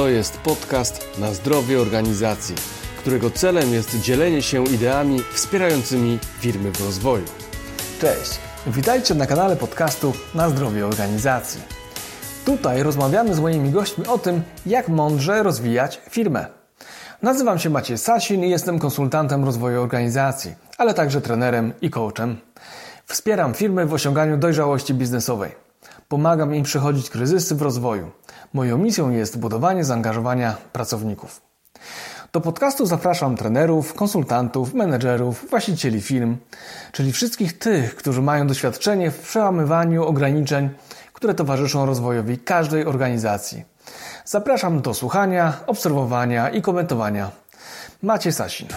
To jest podcast na zdrowie organizacji, którego celem jest dzielenie się ideami wspierającymi firmy w rozwoju. Cześć, witajcie na kanale podcastu Na zdrowie organizacji. Tutaj rozmawiamy z moimi gośćmi o tym, jak mądrze rozwijać firmę. Nazywam się Maciej Sasin i jestem konsultantem rozwoju organizacji, ale także trenerem i coachem. Wspieram firmy w osiąganiu dojrzałości biznesowej. Pomagam im przechodzić kryzysy w rozwoju. Moją misją jest budowanie zaangażowania pracowników. Do podcastu zapraszam trenerów, konsultantów, menedżerów, właścicieli firm, czyli wszystkich tych, którzy mają doświadczenie w przełamywaniu ograniczeń, które towarzyszą rozwojowi każdej organizacji. Zapraszam do słuchania, obserwowania i komentowania. Macie Sasin.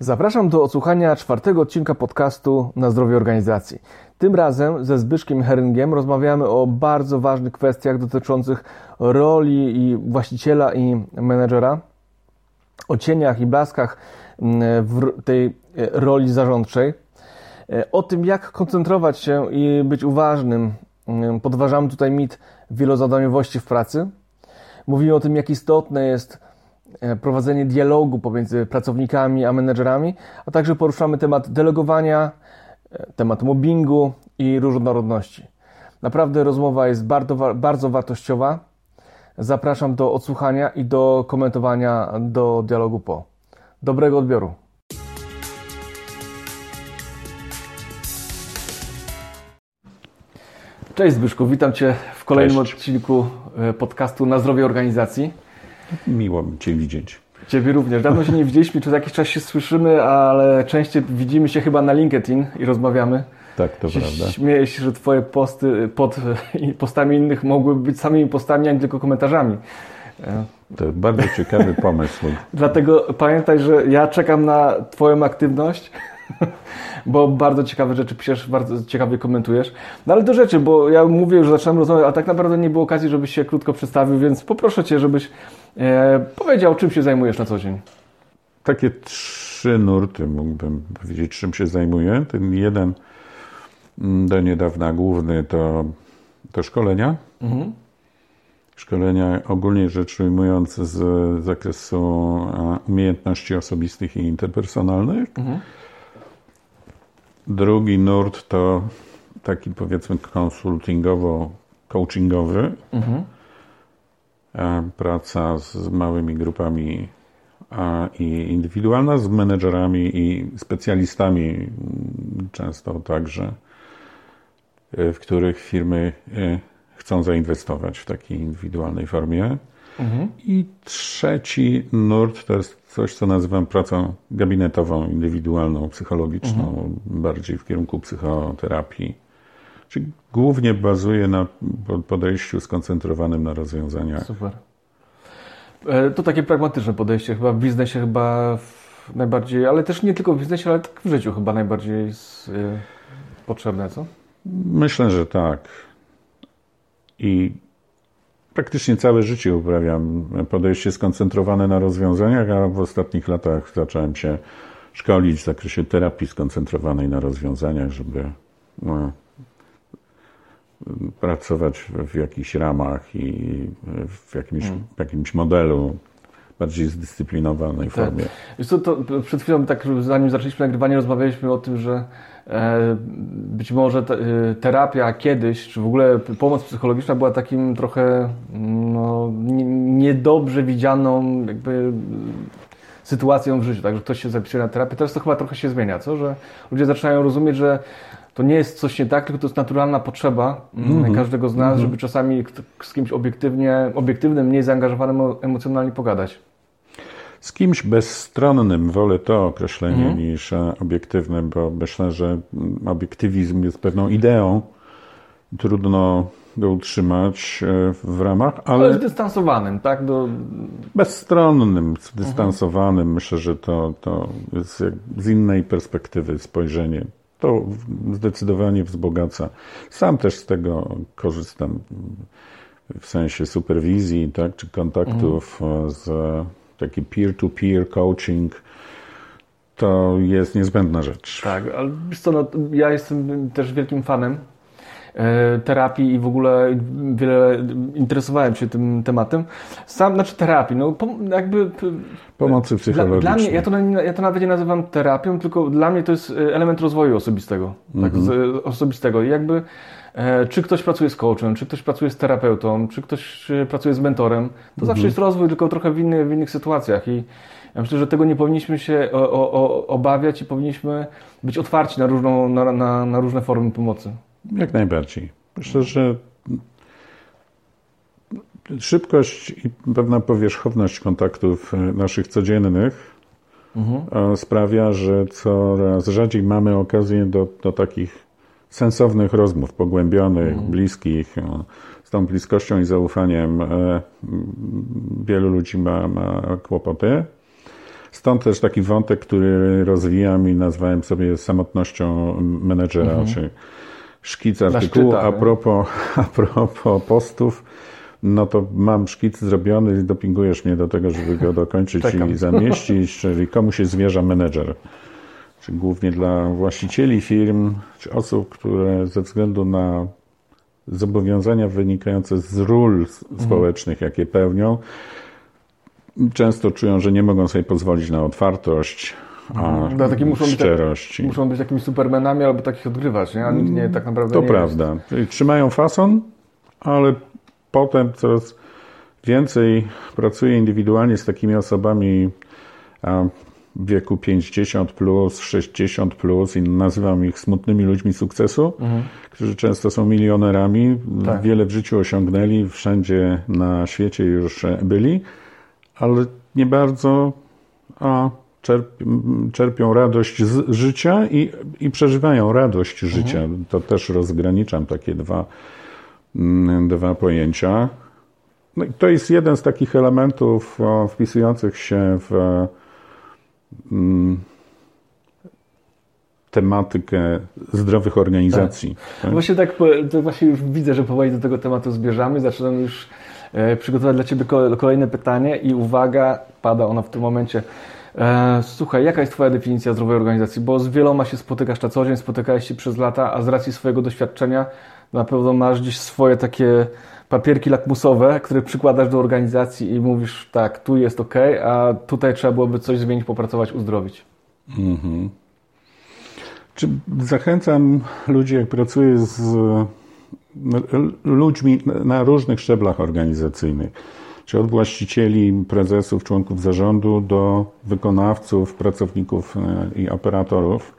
Zapraszam do odsłuchania czwartego odcinka podcastu na zdrowie organizacji. Tym razem ze Zbyszkiem Heringiem rozmawiamy o bardzo ważnych kwestiach dotyczących roli i właściciela i menedżera, o cieniach i blaskach mm, w tej e, roli zarządczej, e, o tym, jak koncentrować się i być uważnym. Mm, podważamy tutaj mit wielozadaniowości w pracy. Mówimy o tym, jak istotne jest prowadzenie dialogu pomiędzy pracownikami a menedżerami, a także poruszamy temat delegowania, e, temat mobbingu i różnorodności. Naprawdę rozmowa jest bardzo, bardzo wartościowa. Zapraszam do odsłuchania i do komentowania do dialogu po. Dobrego odbioru. Cześć Zbyszku, witam Cię w kolejnym Cześć. odcinku e, podcastu Na zdrowie organizacji. Miło Cię widzieć. Ciebie również. Dawno się nie widzieliśmy, czy jakiś czas się słyszymy, ale częściej widzimy się chyba na LinkedIn i rozmawiamy. Tak, to prawda. Śmieję się, że Twoje posty pod postami innych mogły być samymi postami, a nie tylko komentarzami. To bardzo ciekawy pomysł. Dlatego pamiętaj, że ja czekam na Twoją aktywność, bo bardzo ciekawe rzeczy piszesz, bardzo ciekawie komentujesz. No ale do rzeczy, bo ja mówię, że zaczynam rozmawiać, a tak naprawdę nie było okazji, żebyś się krótko przedstawił, więc poproszę Cię, żebyś e, powiedział, czym się zajmujesz na co dzień. Takie trzy nurty mógłbym powiedzieć, czym się zajmuję. Ten jeden mm, do niedawna główny to, to szkolenia. Mhm. Szkolenia ogólnie rzecz ujmując z zakresu e, umiejętności osobistych i interpersonalnych. Mhm. Drugi nurt to taki powiedzmy konsultingowo-coachingowy. Mhm. Praca z małymi grupami i indywidualna, z menedżerami i specjalistami, często także, e, w których firmy e, chcą zainwestować w takiej indywidualnej formie. Mhm. I trzeci nurt to jest coś, co nazywam pracą gabinetową, indywidualną, psychologiczną, mhm. bardziej w kierunku psychoterapii. Czyli głównie bazuje na podejściu skoncentrowanym na rozwiązaniach. Super. E, to takie pragmatyczne podejście, chyba w biznesie chyba najbardziej, ale też nie tylko w biznesie, ale tak w życiu chyba najbardziej jest potrzebne, co? Myślę, że tak. I praktycznie całe życie uprawiam podejście skoncentrowane na rozwiązaniach, a w ostatnich latach zacząłem się szkolić w zakresie terapii skoncentrowanej na rozwiązaniach, żeby no, pracować w jakichś ramach i w jakimś, hmm. w jakimś modelu bardziej zdyscyplinowanej tak. formie. Wiesz co, to przed chwilą, tak zanim zaczęliśmy nagrywanie, rozmawialiśmy o tym, że e, być może e, terapia kiedyś, czy w ogóle pomoc psychologiczna była takim trochę no, niedobrze widzianą jakby sytuacją w życiu, tak, że ktoś się zapisuje na terapię. Teraz to chyba trochę się zmienia, co? Że ludzie zaczynają rozumieć, że to nie jest coś nie tak, tylko to jest naturalna potrzeba mm -hmm. każdego z nas, mm -hmm. żeby czasami z kimś obiektywnie, obiektywnym, mniej zaangażowanym emocjonalnie pogadać. Z kimś bezstronnym wolę to określenie mm -hmm. niż e, obiektywnym, bo myślę, że obiektywizm jest pewną ideą. Trudno go utrzymać e, w ramach, ale... Ale zdystansowanym, tak? Do... Bezstronnym, zdystansowanym. Myślę, że to, to jest z innej perspektywy spojrzenie to zdecydowanie wzbogaca. Sam też z tego korzystam w sensie superwizji, tak, czy kontaktów mhm. z taki peer-to-peer coaching. To jest niezbędna rzecz. Tak, ale co, no, ja jestem też wielkim fanem terapii i w ogóle wiele interesowałem się tym tematem. Sam, znaczy terapii, no jakby... Pomocy psychologicznej. Dla, dla mnie, ja to, ja to nawet nie nazywam terapią, tylko dla mnie to jest element rozwoju osobistego. Tak, mhm. z, osobistego. I jakby czy ktoś pracuje z coachem, czy ktoś pracuje z terapeutą, czy ktoś pracuje z mentorem, to mhm. zawsze jest rozwój, tylko trochę w, inny, w innych sytuacjach. I ja myślę, że tego nie powinniśmy się o, o, obawiać i powinniśmy być otwarci na, różną, na, na, na różne formy pomocy. Jak najbardziej. Myślę, że szybkość i pewna powierzchowność kontaktów e, naszych codziennych mhm. E, sprawia, że coraz rzadziej mamy okazję do, do takich sensownych rozmów, pogłębionych, mhm. bliskich. E, z tą bliskością i zaufaniem wielu ludzi ma, ma kłopoty. Stąd też taki wątek, który rozwijam i nazwałem sobie samotnością menedżera, mhm. czy szkic artykułu. Szczyta, a, propos, a propos postów, no to mam szkic zrobiony i dopingujesz mnie do tego, żeby go dokończyć i zamieścić, czyli komu się zwierza menedżer. Czy głównie dla właścicieli firm, czy osób, które ze względu na zobowiązania wynikające z ról mhm. społecznych, jakie pełnią, często czują, że nie mogą sobie pozwolić na otwartość, a no, taki muszą szczerość. Być, muszą być jakimiś supermenami albo takich odgrywać, nie? a nikt nie tak naprawdę To nie prawda. Jest. Trzymają fason, ale potem coraz więcej pracuję indywidualnie z takimi osobami w wieku 50 plus, 60 plus i nazywam ich smutnymi ludźmi sukcesu, mhm. którzy często są milionerami, tak. wiele w życiu osiągnęli, wszędzie na świecie już byli ale nie bardzo a, czerpią radość z życia i, i przeżywają radość życia. Mhm. To też rozgraniczam takie dwa, mm, dwa pojęcia. No i to jest jeden z takich elementów o, wpisujących się w mm, tematykę zdrowych organizacji. Tak. Tak? Właśnie tak, to właśnie już widzę, że powoli do tego tematu zbierzamy. Zaczynam już E, przygotować dla Ciebie kolejne pytanie i uwaga, pada ona w tym momencie. E, słuchaj, jaka jest Twoja definicja zdrowej organizacji? Bo z wieloma się spotykasz na co dzień, spotykałeś się przez lata, a z racji swojego doświadczenia na pewno masz gdzieś swoje takie papierki lakmusowe, które przykładasz do organizacji i mówisz, tak, tu jest ok, a tutaj trzeba byłoby coś zmienić, popracować, uzdrowić. Mhm. Czy zachęcam ludzi, jak pracuję z ludźmi na różnych szczeblach organizacyjnych, czy od właścicieli, prezesów, członków zarządu do wykonawców, pracowników e, i operatorów.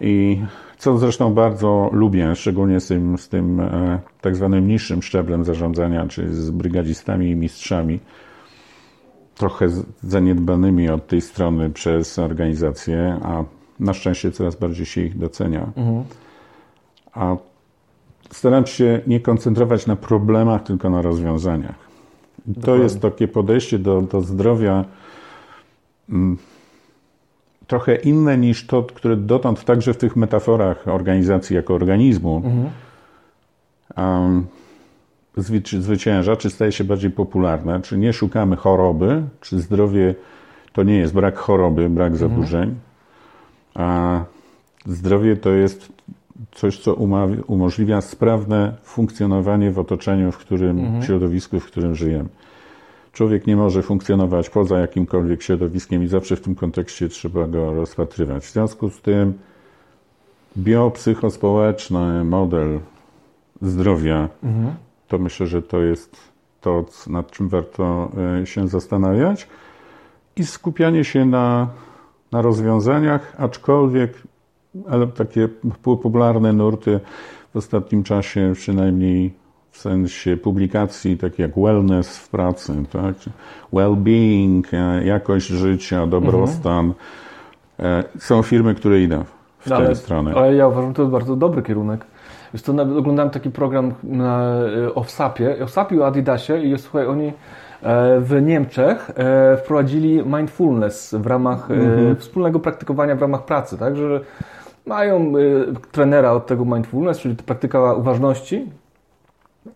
I co zresztą bardzo lubię, szczególnie z tym, z tym e, tak zwanym niższym szczeblem zarządzania, czy z brygadzistami i mistrzami, trochę zaniedbanymi od tej strony przez organizację, a na szczęście coraz bardziej się ich docenia. Mhm. A staram się nie koncentrować na problemach, tylko na rozwiązaniach. To jest takie podejście do, do zdrowia mm, trochę inne niż to, które dotąd także w tych metaforach organizacji jako organizmu mhm. um, zwycięża, czy staje się bardziej popularne, czy nie szukamy choroby, czy zdrowie to nie jest brak choroby, brak mhm. zaburzeń, a zdrowie to jest coś, co umożliwia sprawne funkcjonowanie w otoczeniu, w którym, mhm. środowisku, w którym żyjemy. Człowiek nie może funkcjonować poza jakimkolwiek środowiskiem i zawsze w tym kontekście trzeba go rozpatrywać. W związku z tym biopsychospołeczny model zdrowia, mhm. to myślę, że to jest to, nad czym warto e, się zastanawiać i skupianie się na, na rozwiązaniach, aczkolwiek ale takie popularne nurty w ostatnim czasie, przynajmniej w sensie publikacji, takie jak wellness w pracy, tak? well-being, e, jakość życia, dobrostan. Mhm. Są firmy, które idą w no, tę ale, stronę. Ale ja uważam, że to jest bardzo dobry kierunek. Wiesz, nawet oglądałem taki program na, e, o WSAP-ie, o WSAP-ie o Adidasie i słuchaj, oni w Niemczech wprowadzili mindfulness w ramach mhm. wspólnego praktykowania w ramach pracy, tak, że mają y, trenera od tego mindfulness, czyli praktyka uważności.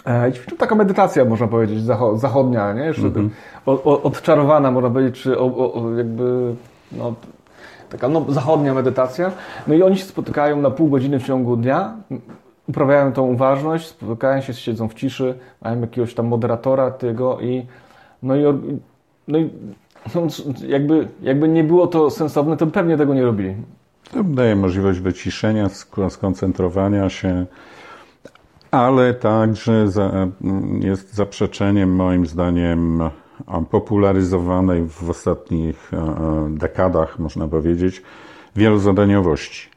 E, ćwiczą taka medytacja, można powiedzieć, zachodnia, nie? Jeszcze mm -hmm. odczarowana, można powiedzieć, czy o, o, jakby no, taka no, zachodnia medytacja. No i oni się spotykają na pół godziny w ciągu dnia uprawiają tą uważność, spotykają się, siedzą w ciszy, mają jakiegoś tam moderatora tego i no i, no i no, jakby, jakby nie było to sensowne, to pewnie tego nie robili. To daje możliwość wyciszenia, skoncentrowania się, ale także za, jest zaprzeczeniem moim zdaniem popularyzowanej w ostatnich dekadach, można powiedzieć, wielozadaniowości.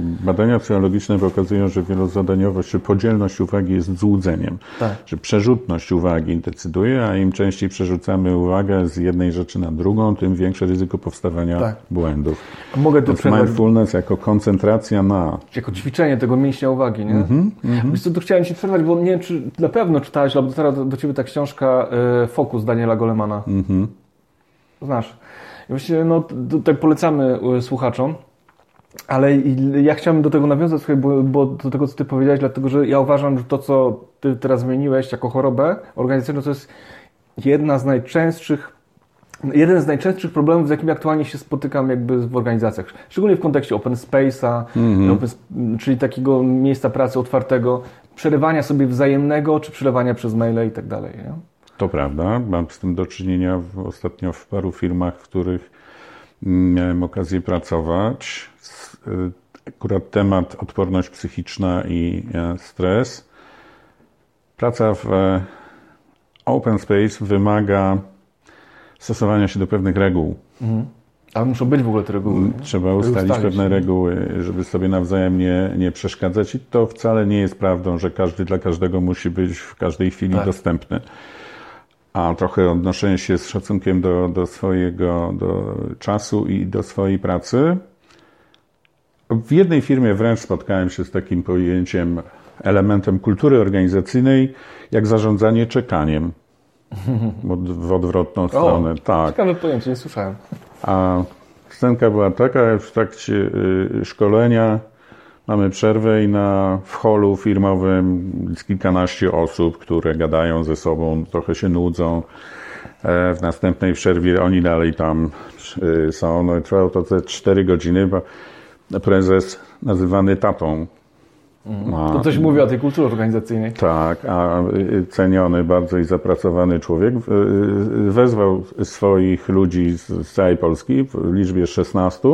Badania psychologiczne pokazują, że wielozadaniowość czy podzielność uwagi jest złudzeniem. Tak. Że przerzutność uwagi decyduje, a im częściej przerzucamy uwagę z jednej rzeczy na drugą, tym większe ryzyko powstawania tak. błędów. Mogę tu przerwać... mindfulness jako koncentracja na... Jako ćwiczenie tego mięśnia uwagi, nie? Mm -hmm, Wiesz co, tu chciałem Ci przerwać, bo nie wiem, czy na pewno czytałeś, albo teraz do, do Ciebie ta książka y, Fokus Daniela Golemana. -hmm. Znasz. I właściwie, no, tutaj polecamy y, słuchaczom. Ale ja chciałem do tego nawiązać, bo, bo do tego, co Ty powiedziałeś, dlatego że ja uważam, że to, co Ty teraz zmieniłeś jako chorobę organizacyjną, to jest jedna z najczęstszych jeden z najczęstszych problemów, z jakimi aktualnie się spotykam jakby w organizacjach, szczególnie w kontekście open space'a, mm -hmm. czyli takiego miejsca pracy otwartego, przerywania sobie wzajemnego, czy przelewania przez maile i tak dalej. To prawda. Mam z tym do czynienia w, ostatnio w paru firmach, w których miałem okazję pracować. Y, akurat temat odporność psychiczna i e, stres. Praca w e, open space wymaga stosowania się do pewnych reguł. Mhm. Ale muszą być w ogóle te reguły. Trzeba ustalić, ustalić pewne reguły, żeby sobie nawzajem nie, nie przeszkadzać. I to wcale nie jest prawdą, że każdy dla każdego musi być w każdej chwili tak. dostępny. A trochę odnoszenie się z szacunkiem do, do swojego do czasu i do swojej pracy w jednej firmie wręcz spotkałem się z takim pojęciem, elementem kultury organizacyjnej, jak zarządzanie czekaniem. W odwrotną o, stronę. Tak. Ciekawe pojęcie, nie słyszałem. A scenka była taka, w trakcie y, szkolenia mamy przerwę i na, w holu firmowym kilkanaście osób, które gadają ze sobą, trochę się nudzą. E, w następnej przerwie oni dalej tam y, są. No i trwało to te cztery godziny, bo prezes nazywany tatą. A, to coś mówi o tej kulturze organizacyjnej. Tak, a ceniony bardzo i zapracowany człowiek y, wezwał swoich ludzi z całej Polski w liczbie 16,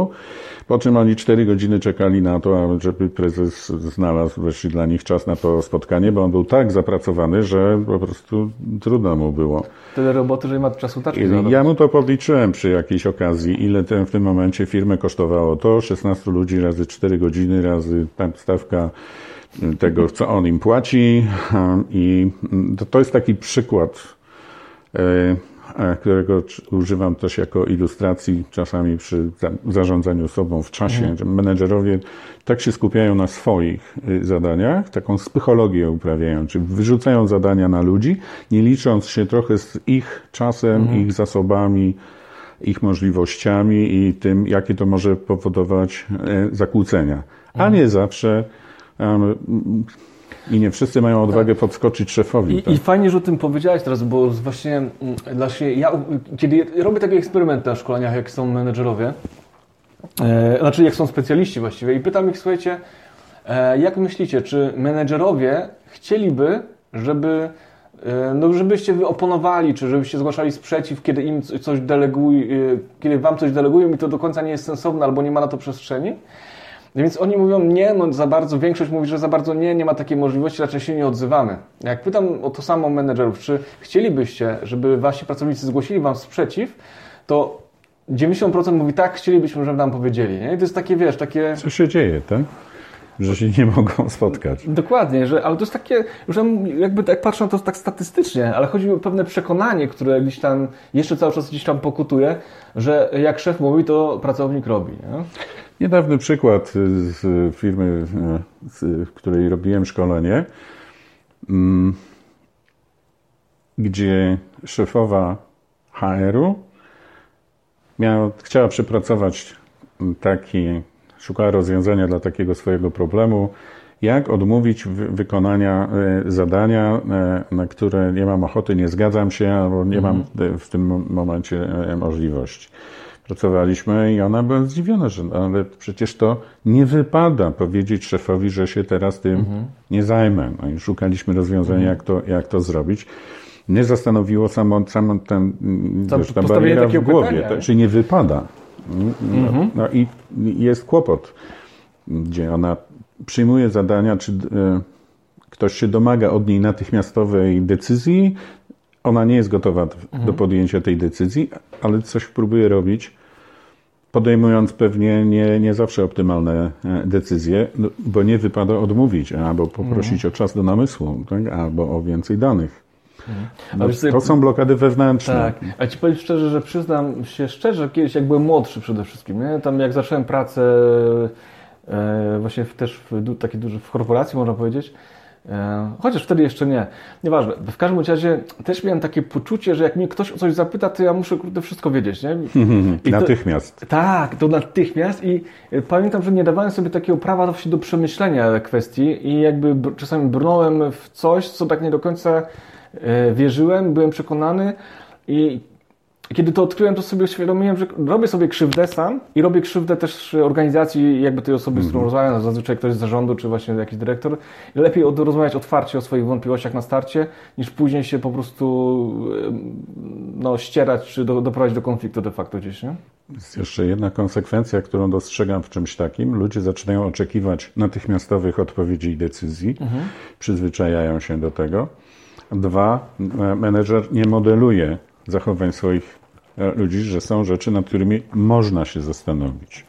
po czym oni 4 godziny czekali na to, żeby prezes znalazł wreszcie dla nich czas na to spotkanie, bo on był tak zapracowany, że po prostu trudno mu było. Tyle roboty, że nie ma czasu taczki Ja mu to podliczyłem przy jakiejś okazji, ile ten, w tym momencie firmę kosztowało to, 16 ludzi razy 4 godziny, razy stawka tego, co on im płaci. I to jest taki przykład, e, e, którego używam też jako ilustracji czasami przy zarządzaniu sobą w czasie. Mhm. Menedżerowie tak się skupiają na swoich y, zadaniach, taką psychologię uprawiają, czyli wyrzucają zadania na ludzi, nie licząc się trochę z ich czasem, mhm. ich zasobami, ich możliwościami i tym, jakie to może powodować e, zakłócenia. A nie zawsze i nie wszyscy mają odwagę podskoczyć szefowi. I, tak? I, fajnie, że o tym powiedziałeś teraz, bo właśnie właśnie ja, kiedy robię takie eksperymenty na szkoleniach, jak są menedżerowie, e, znaczy jak są specjaliści właściwie i pytam ich, słuchajcie, e, jak myślicie, czy menedżerowie chcieliby, żeby e, no, żebyście wy oponowali, czy żebyście zgłaszali sprzeciw, kiedy im coś delegują, e, kiedy wam coś delegują i to do końca nie jest sensowne albo nie ma na to przestrzeni? No więc oni mówią nie, no za bardzo, większość mówi, że za bardzo nie, nie ma takiej możliwości, raczej się nie odzywamy. Jak pytam o to samo menedżerów, czy chcielibyście, żeby wasi pracownicy zgłosili wam sprzeciw, to 90% mówi tak, chcielibyśmy, żeby nam powiedzieli. Nie? I to jest takie, wiesz, takie... Co się dzieje, tak? Że się nie mogą spotkać. Dokładnie, że, ale to jest takie, że jakby tak patrzę na to tak statystycznie, ale chodzi o pewne przekonanie, które gdzieś tam, jeszcze cały czas gdzieś tam pokutuje, że jak szef mówi, to pracownik robi. Nie? Niedawny przykład z firmy, w której robiłem szkolenie, mm, gdzie szefowa HR-u miała, chciała przepracować taki, szukała rozwiązania dla takiego swojego problemu, jak odmówić wykonania zadania, na które nie mam ochoty, nie zgadzam się, albo nie mam mhm. w tym momencie możliwości. Pracowaliśmy i ona była zdziwiona, że ale przecież to nie wypada powiedzieć szefowi, że się teraz tym mhm. nie zajmę. No i szukaliśmy rozwiązania, jak, to, jak to zrobić. Nie zastanowiło samo, samo ten, wiesz, ta bariera w głowie, to, czy nie wypada. No, mhm. no i jest kłopot, gdzie ona przyjmuje zadania, czy e, ktoś się domaga od niej natychmiastowej decyzji, ona nie jest gotowa mhm. do podjęcia tej decyzji, ale coś próbuje robić, podejmując pewnie nie, nie zawsze optymalne e, decyzje, no, bo nie wypada odmówić, albo poprosić mhm. o czas do namysłu, tak? albo o więcej danych. Mhm. No. To są blokady wewnętrzne. Tak, a ci powiem szczerze, że przyznam się szczerze, kiedyś jak byłem młodszy przede wszystkim, nie? tam jak zacząłem pracę e, właśnie w, też w takiej dużej w korporacji można powiedzieć, chociaż wtedy jeszcze nie. Nieważne. W każdym razie też miałem takie poczucie, że jak mnie ktoś o coś zapyta, to ja muszę kurde, wszystko wiedzieć. Nie? I natychmiast. To, tak, to natychmiast. I e, pamiętam, że nie dawałem sobie takiego prawa do przemyślenia kwestii i jakby czasami brnąłem w coś, co tak nie do końca e, wierzyłem, byłem przekonany i kiedy to odkryłem, to sobie uświadomiłem, że robię sobie krzywdę sam i robię krzywdę też organizacji, jakby tej osoby, z którą mm -hmm. rozmawiam, zazwyczaj ktoś z zarządu, czy właśnie jakiś dyrektor. Lepiej rozmawiać otwarcie o swoich wątpliwościach na starcie, niż później się po prostu no, ścierać, czy do, doprowadzić do konfliktu de facto gdzieś, nie? Jest jeszcze jedna konsekwencja, którą dostrzegam w czymś takim. Ludzie zaczynają oczekiwać natychmiastowych odpowiedzi i decyzji, mhm. przyzwyczajają się do tego. Dwa, menedżer nie modeluje zachowań swoich e, ludzi, że są rzeczy, nad którymi można się zastanowić.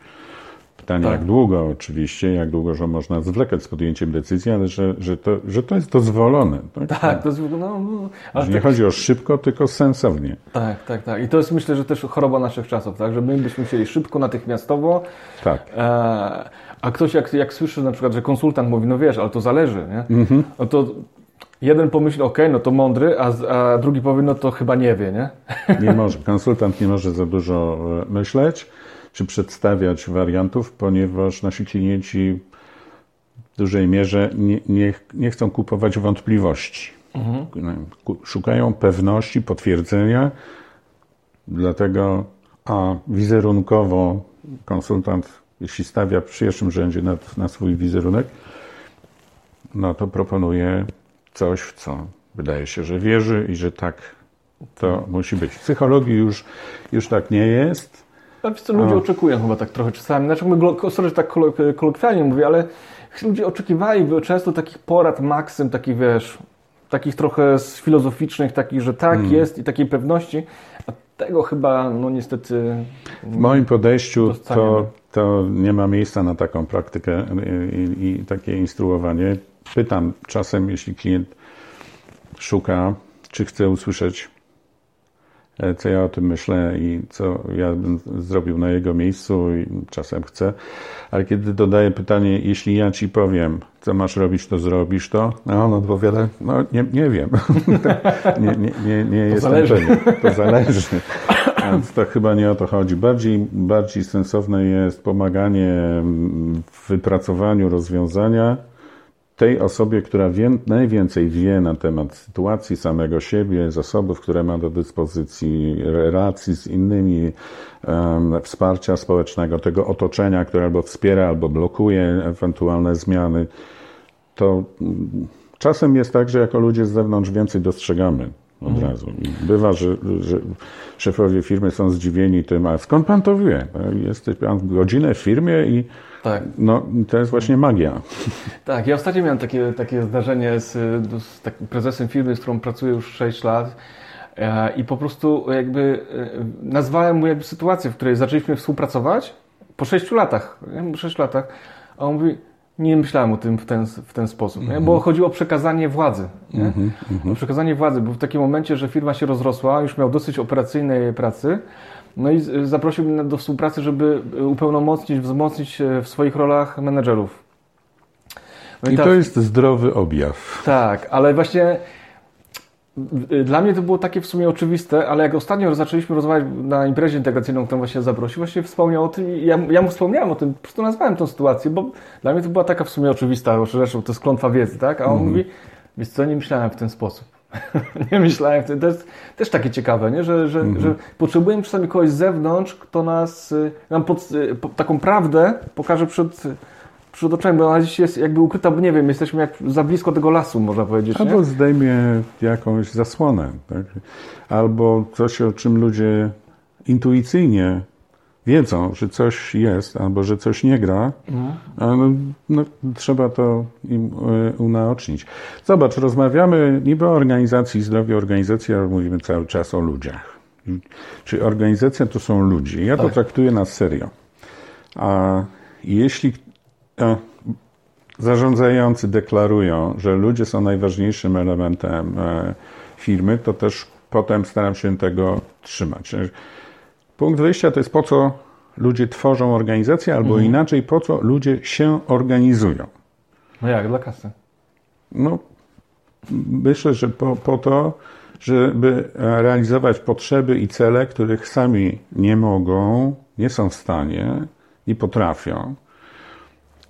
Pytanie, tak. jak długo oczywiście, jak długo, że można zwlekać z podjęciem decyzji, ale że, że, to, że to jest dozwolone. Tak, tak dozwolone. No, no, ale nie tak... chodzi o szybko, tylko sensownie. Tak, tak, tak. I to jest myślę, że też choroba naszych czasów, tak? Że my byśmy chcieli szybko, natychmiastowo. Tak. E, a ktoś jak, jak słyszy na przykład, że konsultant mówi, no wiesz, ale to zależy, nie? Mhm. No to jeden pomyśli, ok, no to mądry, a, a drugi powie, no to chyba nie wie, nie? Nie może. Konsultant nie może za dużo e, myśleć czy przedstawiać wariantów, ponieważ nasi klienci w dużej mierze nie, nie, nie chcą kupować wątpliwości. Mhm. Szukają pewności, potwierdzenia, dlatego a wizerunkowo konsultant, jeśli stawia w pierwszym rzędzie na, na swój wizerunek, no to proponuje coś, w co wydaje się, że wierzy i że tak to musi być. W psychologii już, już tak nie jest. A wiesz co, ludzie A. oczekują chyba tak trochę czasami. Znaczy, my, sorry, że tak kolokwialnie mówię, ale ludzie oczekiwali często takich porad, maksym, takich wiesz, takich trochę filozoficznych, takich, że tak hmm. jest i takiej pewności, a tego chyba, no niestety... W moim podejściu to, to nie ma miejsca na taką praktykę i, i takie instruowanie pytam czasem, jeśli klient szuka, czy chce usłyszeć, e, co ja o tym myślę i co ja bym zrobił na jego miejscu, i czasem chcę. Ale kiedy dodaję pytanie, jeśli ja ci powiem, co masz robić, to zrobisz to, no on odpowiada, no nie, nie wiem. nie, nie, nie, nie jestem zależy. pewien. To zależy. Więc to chyba nie o to chodzi. Bardziej, bardziej sensowne jest pomaganie w wypracowaniu rozwiązania, tej osobie, która wie, najwięcej wie na temat sytuacji samego siebie, zasobów, które ma do dyspozycji, relacji z innymi, um, wsparcia społecznego, tego otoczenia, które albo wspiera, albo blokuje ewentualne zmiany, to czasem jest tak, że jako ludzie z zewnątrz więcej dostrzegamy od mhm. razu. I bywa, że, że szefowie firmy są zdziwieni tym, a skąd pan to wie? Jesteś pan godzinę w firmie i tak. No, to jest właśnie magia. Tak, ja ostatnio miałem takie, takie zdarzenie z, z takim prezesem firmy, z którą pracuję już 6 lat. E, I po prostu jakby e, nazwałem mu jakby sytuację, w której zaczęliśmy współpracować po 6 latach, nie? 6 latach, a on mówi, nie myślałem o tym w ten, w ten sposób, mm -hmm. bo chodziło o przekazanie władzy. Mm -hmm. O przekazanie władzy, bo w takim momencie, że firma się rozrosła, już miał dosyć operacyjnej pracy, no i zaprosił mnie do współpracy, żeby upełnomocnić, wzmocnić e, w swoich rolach menedżerów. No i, I to jest zdrowy objaw. Tak, ale właśnie dla mnie to było takie w sumie oczywiste, ale jak ostatnio zaczęliśmy rozmawiać na imprezie integracyjną, którą właśnie zaprosił, właśnie wspomniał o tym i ja, ja mu wspomniałem o tym, po prostu nazwałem tę sytuację, bo dla mnie to była taka w sumie oczywista rzecz, to jest klątwa wiedzy, tak? A on mm. mówi, wiesz co, nie myślałem w ten sposób. nie myślałem. To jest też takie ciekawe, nie? Że, że, mhm. że potrzebujemy czasami kogoś z zewnątrz, kto nas, y, nam pod, y, taką prawdę pokaże przed, przed oczami, bo ona dziś jest jakby ukryta, bo nie wiem, jesteśmy jak za blisko tego lasu, można powiedzieć. Albo nie? zdejmie jakąś zasłonę, tak? albo coś, o czym ludzie intuicyjnie wiedzą, że coś jest albo że coś nie gra, no. no, no, trzeba to im e, unaocznić. Zobacz, rozmawiamy niby o organizacji zdrowia, organizacji, ale mówimy cały czas o ludziach. Czy organizacja to są ludzie? Ja to tak. traktuję na serio. A jeśli zarządzający deklarują, że ludzie są najważniejszym elementem e, firmy, to też potem staram się tego trzymać. Punkt wyjścia to jest po co ludzie tworzą organizację, albo mhm. inaczej, po co ludzie się organizują. No jak, dla kasy? No, myślę, że po, po to, żeby realizować potrzeby i cele, których sami nie mogą, nie są w stanie, nie potrafią.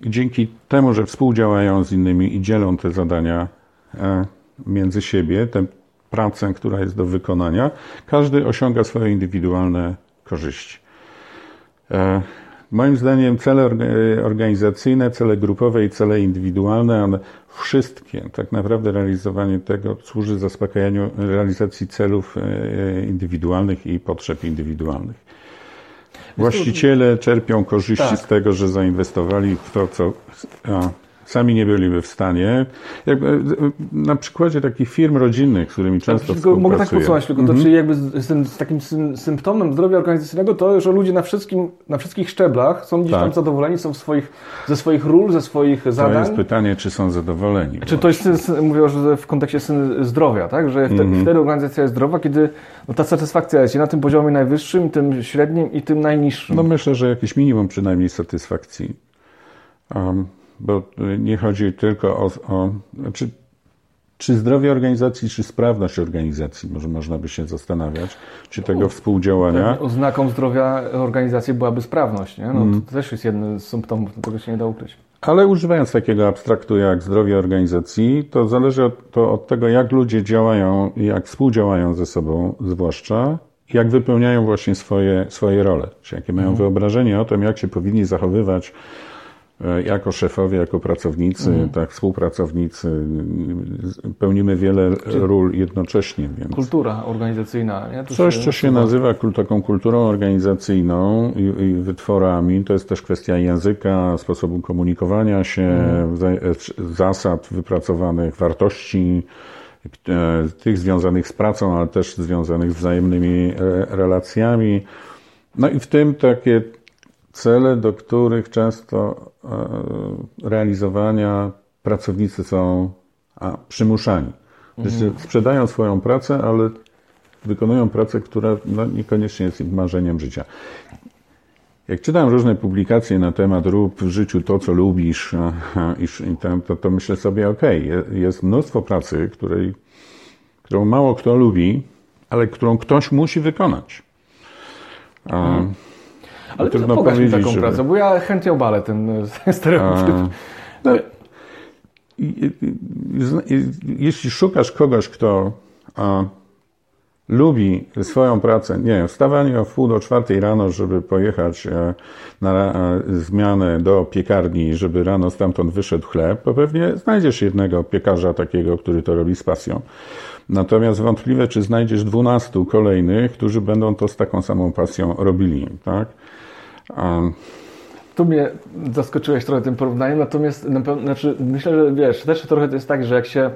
Dzięki temu, że współdziałają z innymi i dzielą te zadania e, między siebie, tę pracę, która jest do wykonania, każdy osiąga swoje indywidualne korzyści. E, moim zdaniem cele organizacyjne, cele grupowe i cele indywidualne, one wszystkie, tak naprawdę realizowanie tego służy zaspokajaniu realizacji celów e, indywidualnych i potrzeb indywidualnych. Właściciele czerpią korzyści tak. z tego, że zainwestowali w to, co sami nie byliby w stanie. Jakby, e, na przykładzie takich firm rodzinnych, z którymi często tak, współpracuję. Mogę tak podsumować tylko, mhm. to, czyli jakby z, z, z, takim symptomem zdrowia organizacyjnego to, że ludzie na, wszystkim, na wszystkich szczeblach są gdzieś tak. tam zadowoleni, są swoich, ze swoich ról, ze swoich zadań. To jest pytanie, czy są zadowoleni. Czy to jest, mówię, że w kontekście zdrowia, tak? Że wtedy, mhm. wtedy organizacja jest zdrowa, kiedy no, ta satysfakcja jest i na tym poziomie najwyższym, tym średnim i tym najniższym. No myślę, że jakieś minimum przynajmniej satysfakcji. Um, bo nie chodzi tylko o, o znaczy, czy zdrowie organizacji, czy sprawność organizacji, może można by się zastanawiać, czy tego U, współdziałania. Oznaką zdrowia organizacji byłaby sprawność, nie? No, mm. To też jest jeden z symptomów, tego się nie da ukryć. Ale używając takiego abstraktu jak zdrowie organizacji, to zależy od, to od tego, jak ludzie działają, jak współdziałają ze sobą, zwłaszcza, jak wypełniają właśnie swoje, swoje role, czy jakie mają mm. wyobrażenie o tym, jak się powinni zachowywać jako szefowie, jako pracownicy, mhm. tak, współpracownicy, pełnimy wiele ról jednocześnie. Więc kultura organizacyjna. Nie? Coś, co się nazywa taką kulturą organizacyjną i, i, wytworami, to jest też kwestia języka, sposobu komunikowania się, mhm. E, zasad wypracowanych, wartości, e, tych związanych z pracą, ale też związanych z wzajemnymi relacjami. No i w tym takie cele, do których często e, realizowania pracownicy są a, przymuszani. Mhm. Sprzedają swoją pracę, ale wykonują pracę, która no, niekoniecznie jest ich marzeniem życia. Jak czytam różne publikacje na temat rób w życiu to, co lubisz, i to, to myślę sobie, ok, jest mnóstwo pracy, której, którą mało kto lubi, ale którą ktoś musi wykonać. Mhm. Ale to pokaż mi taką żeby... pracę, bo ja chętnie obalę ten stereotyp. No, jeśli szukasz kogoś, kto a, lubi swoją pracę, nie wiem, wstawanie o wpół do czwartej rano, żeby pojechać e, na zmianę do piekarni, żeby rano stamtąd wyszedł chleb, to pewnie znajdziesz jednego piekarza takiego, który to robi z pasją. Natomiast wątpliwe, czy znajdziesz dwunastu kolejnych, którzy będą to z taką samą pasją robili, tak? Tu mnie zaskoczyłeś trochę tym porównaniem, natomiast na pewno, znaczy, myślę, że wiesz, też trochę to jest tak, że jak się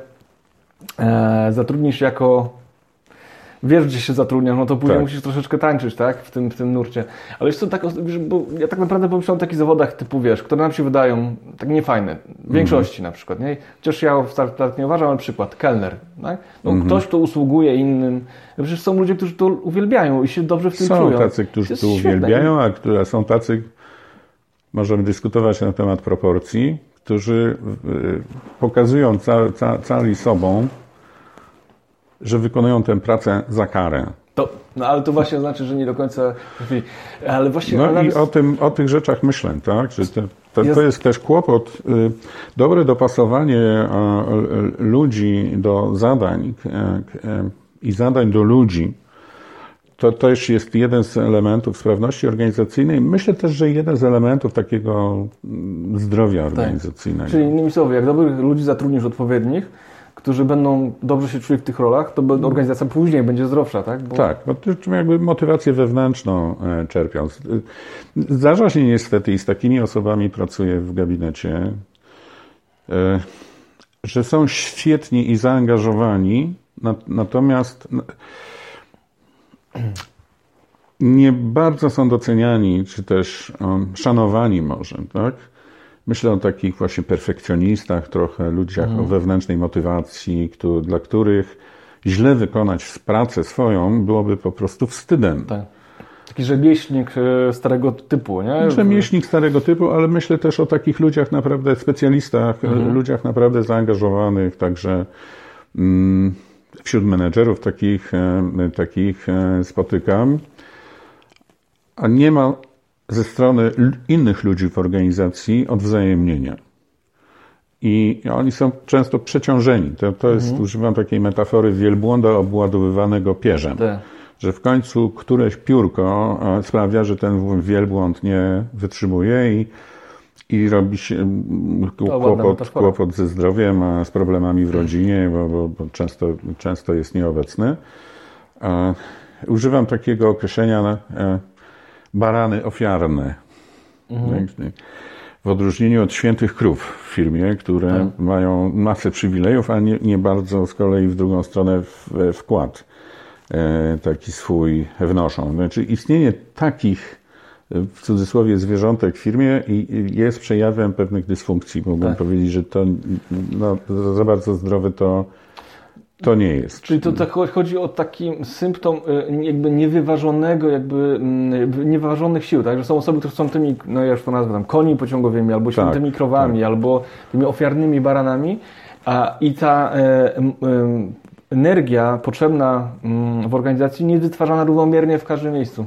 e, zatrudnisz jako wiesz, gdzie się zatrudniasz, no to później tak. musisz troszeczkę tańczyć, tak, w tym, w tym nurcie. Ale jeszcze tak, bo ja tak naprawdę pomyślałem o takich zawodach typu, wiesz, które nam się wydają tak niefajne, w większości mm. na przykład, nie? Chociaż ja start nie uważam, ale przykład, kelner, tak? No, mm -hmm. Ktoś, kto usługuje innym, no przecież są ludzie, którzy to uwielbiają i się dobrze w tym są czują. Są tacy, którzy to, to uwielbiają, a które są tacy, możemy dyskutować na temat proporcji, którzy pokazują ca, ca, cali sobą, że wykonują tę pracę za karę. To, no ale to właśnie znaczy, że nie do końca. Ale właśnie. No i o, tym, o tych rzeczach myślę, tak? Że te To Jest- to jest też kłopot. y, Dobre dopasowanie e, ludzi do zadań e, i zadań do ludzi. To też jest jeden z elementów sprawności organizacyjnej. Myślę też, że jeden z elementów takiego mm, zdrowia organizacyjnego. Tak. Czyli innymi słowy, jak dobrych ludzi zatrudnisz odpowiednich, którzy będą dobrze się czuli w tych rolach, to organizacja później będzie zdrowsza, tak? Bo Tak, czym jakby motywację wewnętrzną e, czerpiąc. Y, Zdarza się niestety i z takimi osobami pracuję w gabinecie, e, że są świetni i zaangażowani, na- natomiast nie bardzo są doceniani, czy też szanowani może, tak? Myślę o takich właśnie perfekcjonistach, trochę ludziach o wewnętrznej motywacji, któ- dla których źle wykonać pracę swoją byłoby po prostu wstydem. tak. Taki rzemieślnik e, starego typu, nie? Rzemieślnik starego typu, ale myślę też o takich ludziach naprawdę, specjalistach, ludziach naprawdę zaangażowanych, także mm, wśród menedżerów takich, e, takich e, spotykam. A nie ma ze strony innych ludzi w organizacji odwzajemnienia. I oni są często przeciążeni. To, to jest, używam takiej metafory wielbłąda obładowywanego pierzem Tak. że w końcu któreś piórko e, sprawia, że ten wielbłąd nie wytrzymuje i, i robi się kłopot, kłopot ze zdrowiem, a z problemami w rodzinie, bo, bo, bo często, często jest nieobecny. E, Używam takiego określenia e, barany ofiarne. Tak, W odróżnieniu od świętych krów w firmie, które mają masę przywilejów, a nie, nie bardzo z kolei w drugą stronę w, wkład e, taki swój wnoszą. Znaczy istnienie takich e, w cudzysłowie zwierzątek w firmie i- jest przejawem pewnych dysfunkcji. Mógłbym Tak. powiedzieć, że to no, za bardzo zdrowe to, to nie jest. Czyli to tak chodzi o taki symptom y, jakby niewyważonego, jakby mm, niewyważonych sił, tak? Że są osoby, które są tymi, no ja już to nazwę tam, koni pociągowymi, albo świętymi krowami, albo tymi ofiarnymi baranami, a i ta e, em, energia potrzebna mm, w organizacji nie jest wytwarzana równomiernie w każdym miejscu.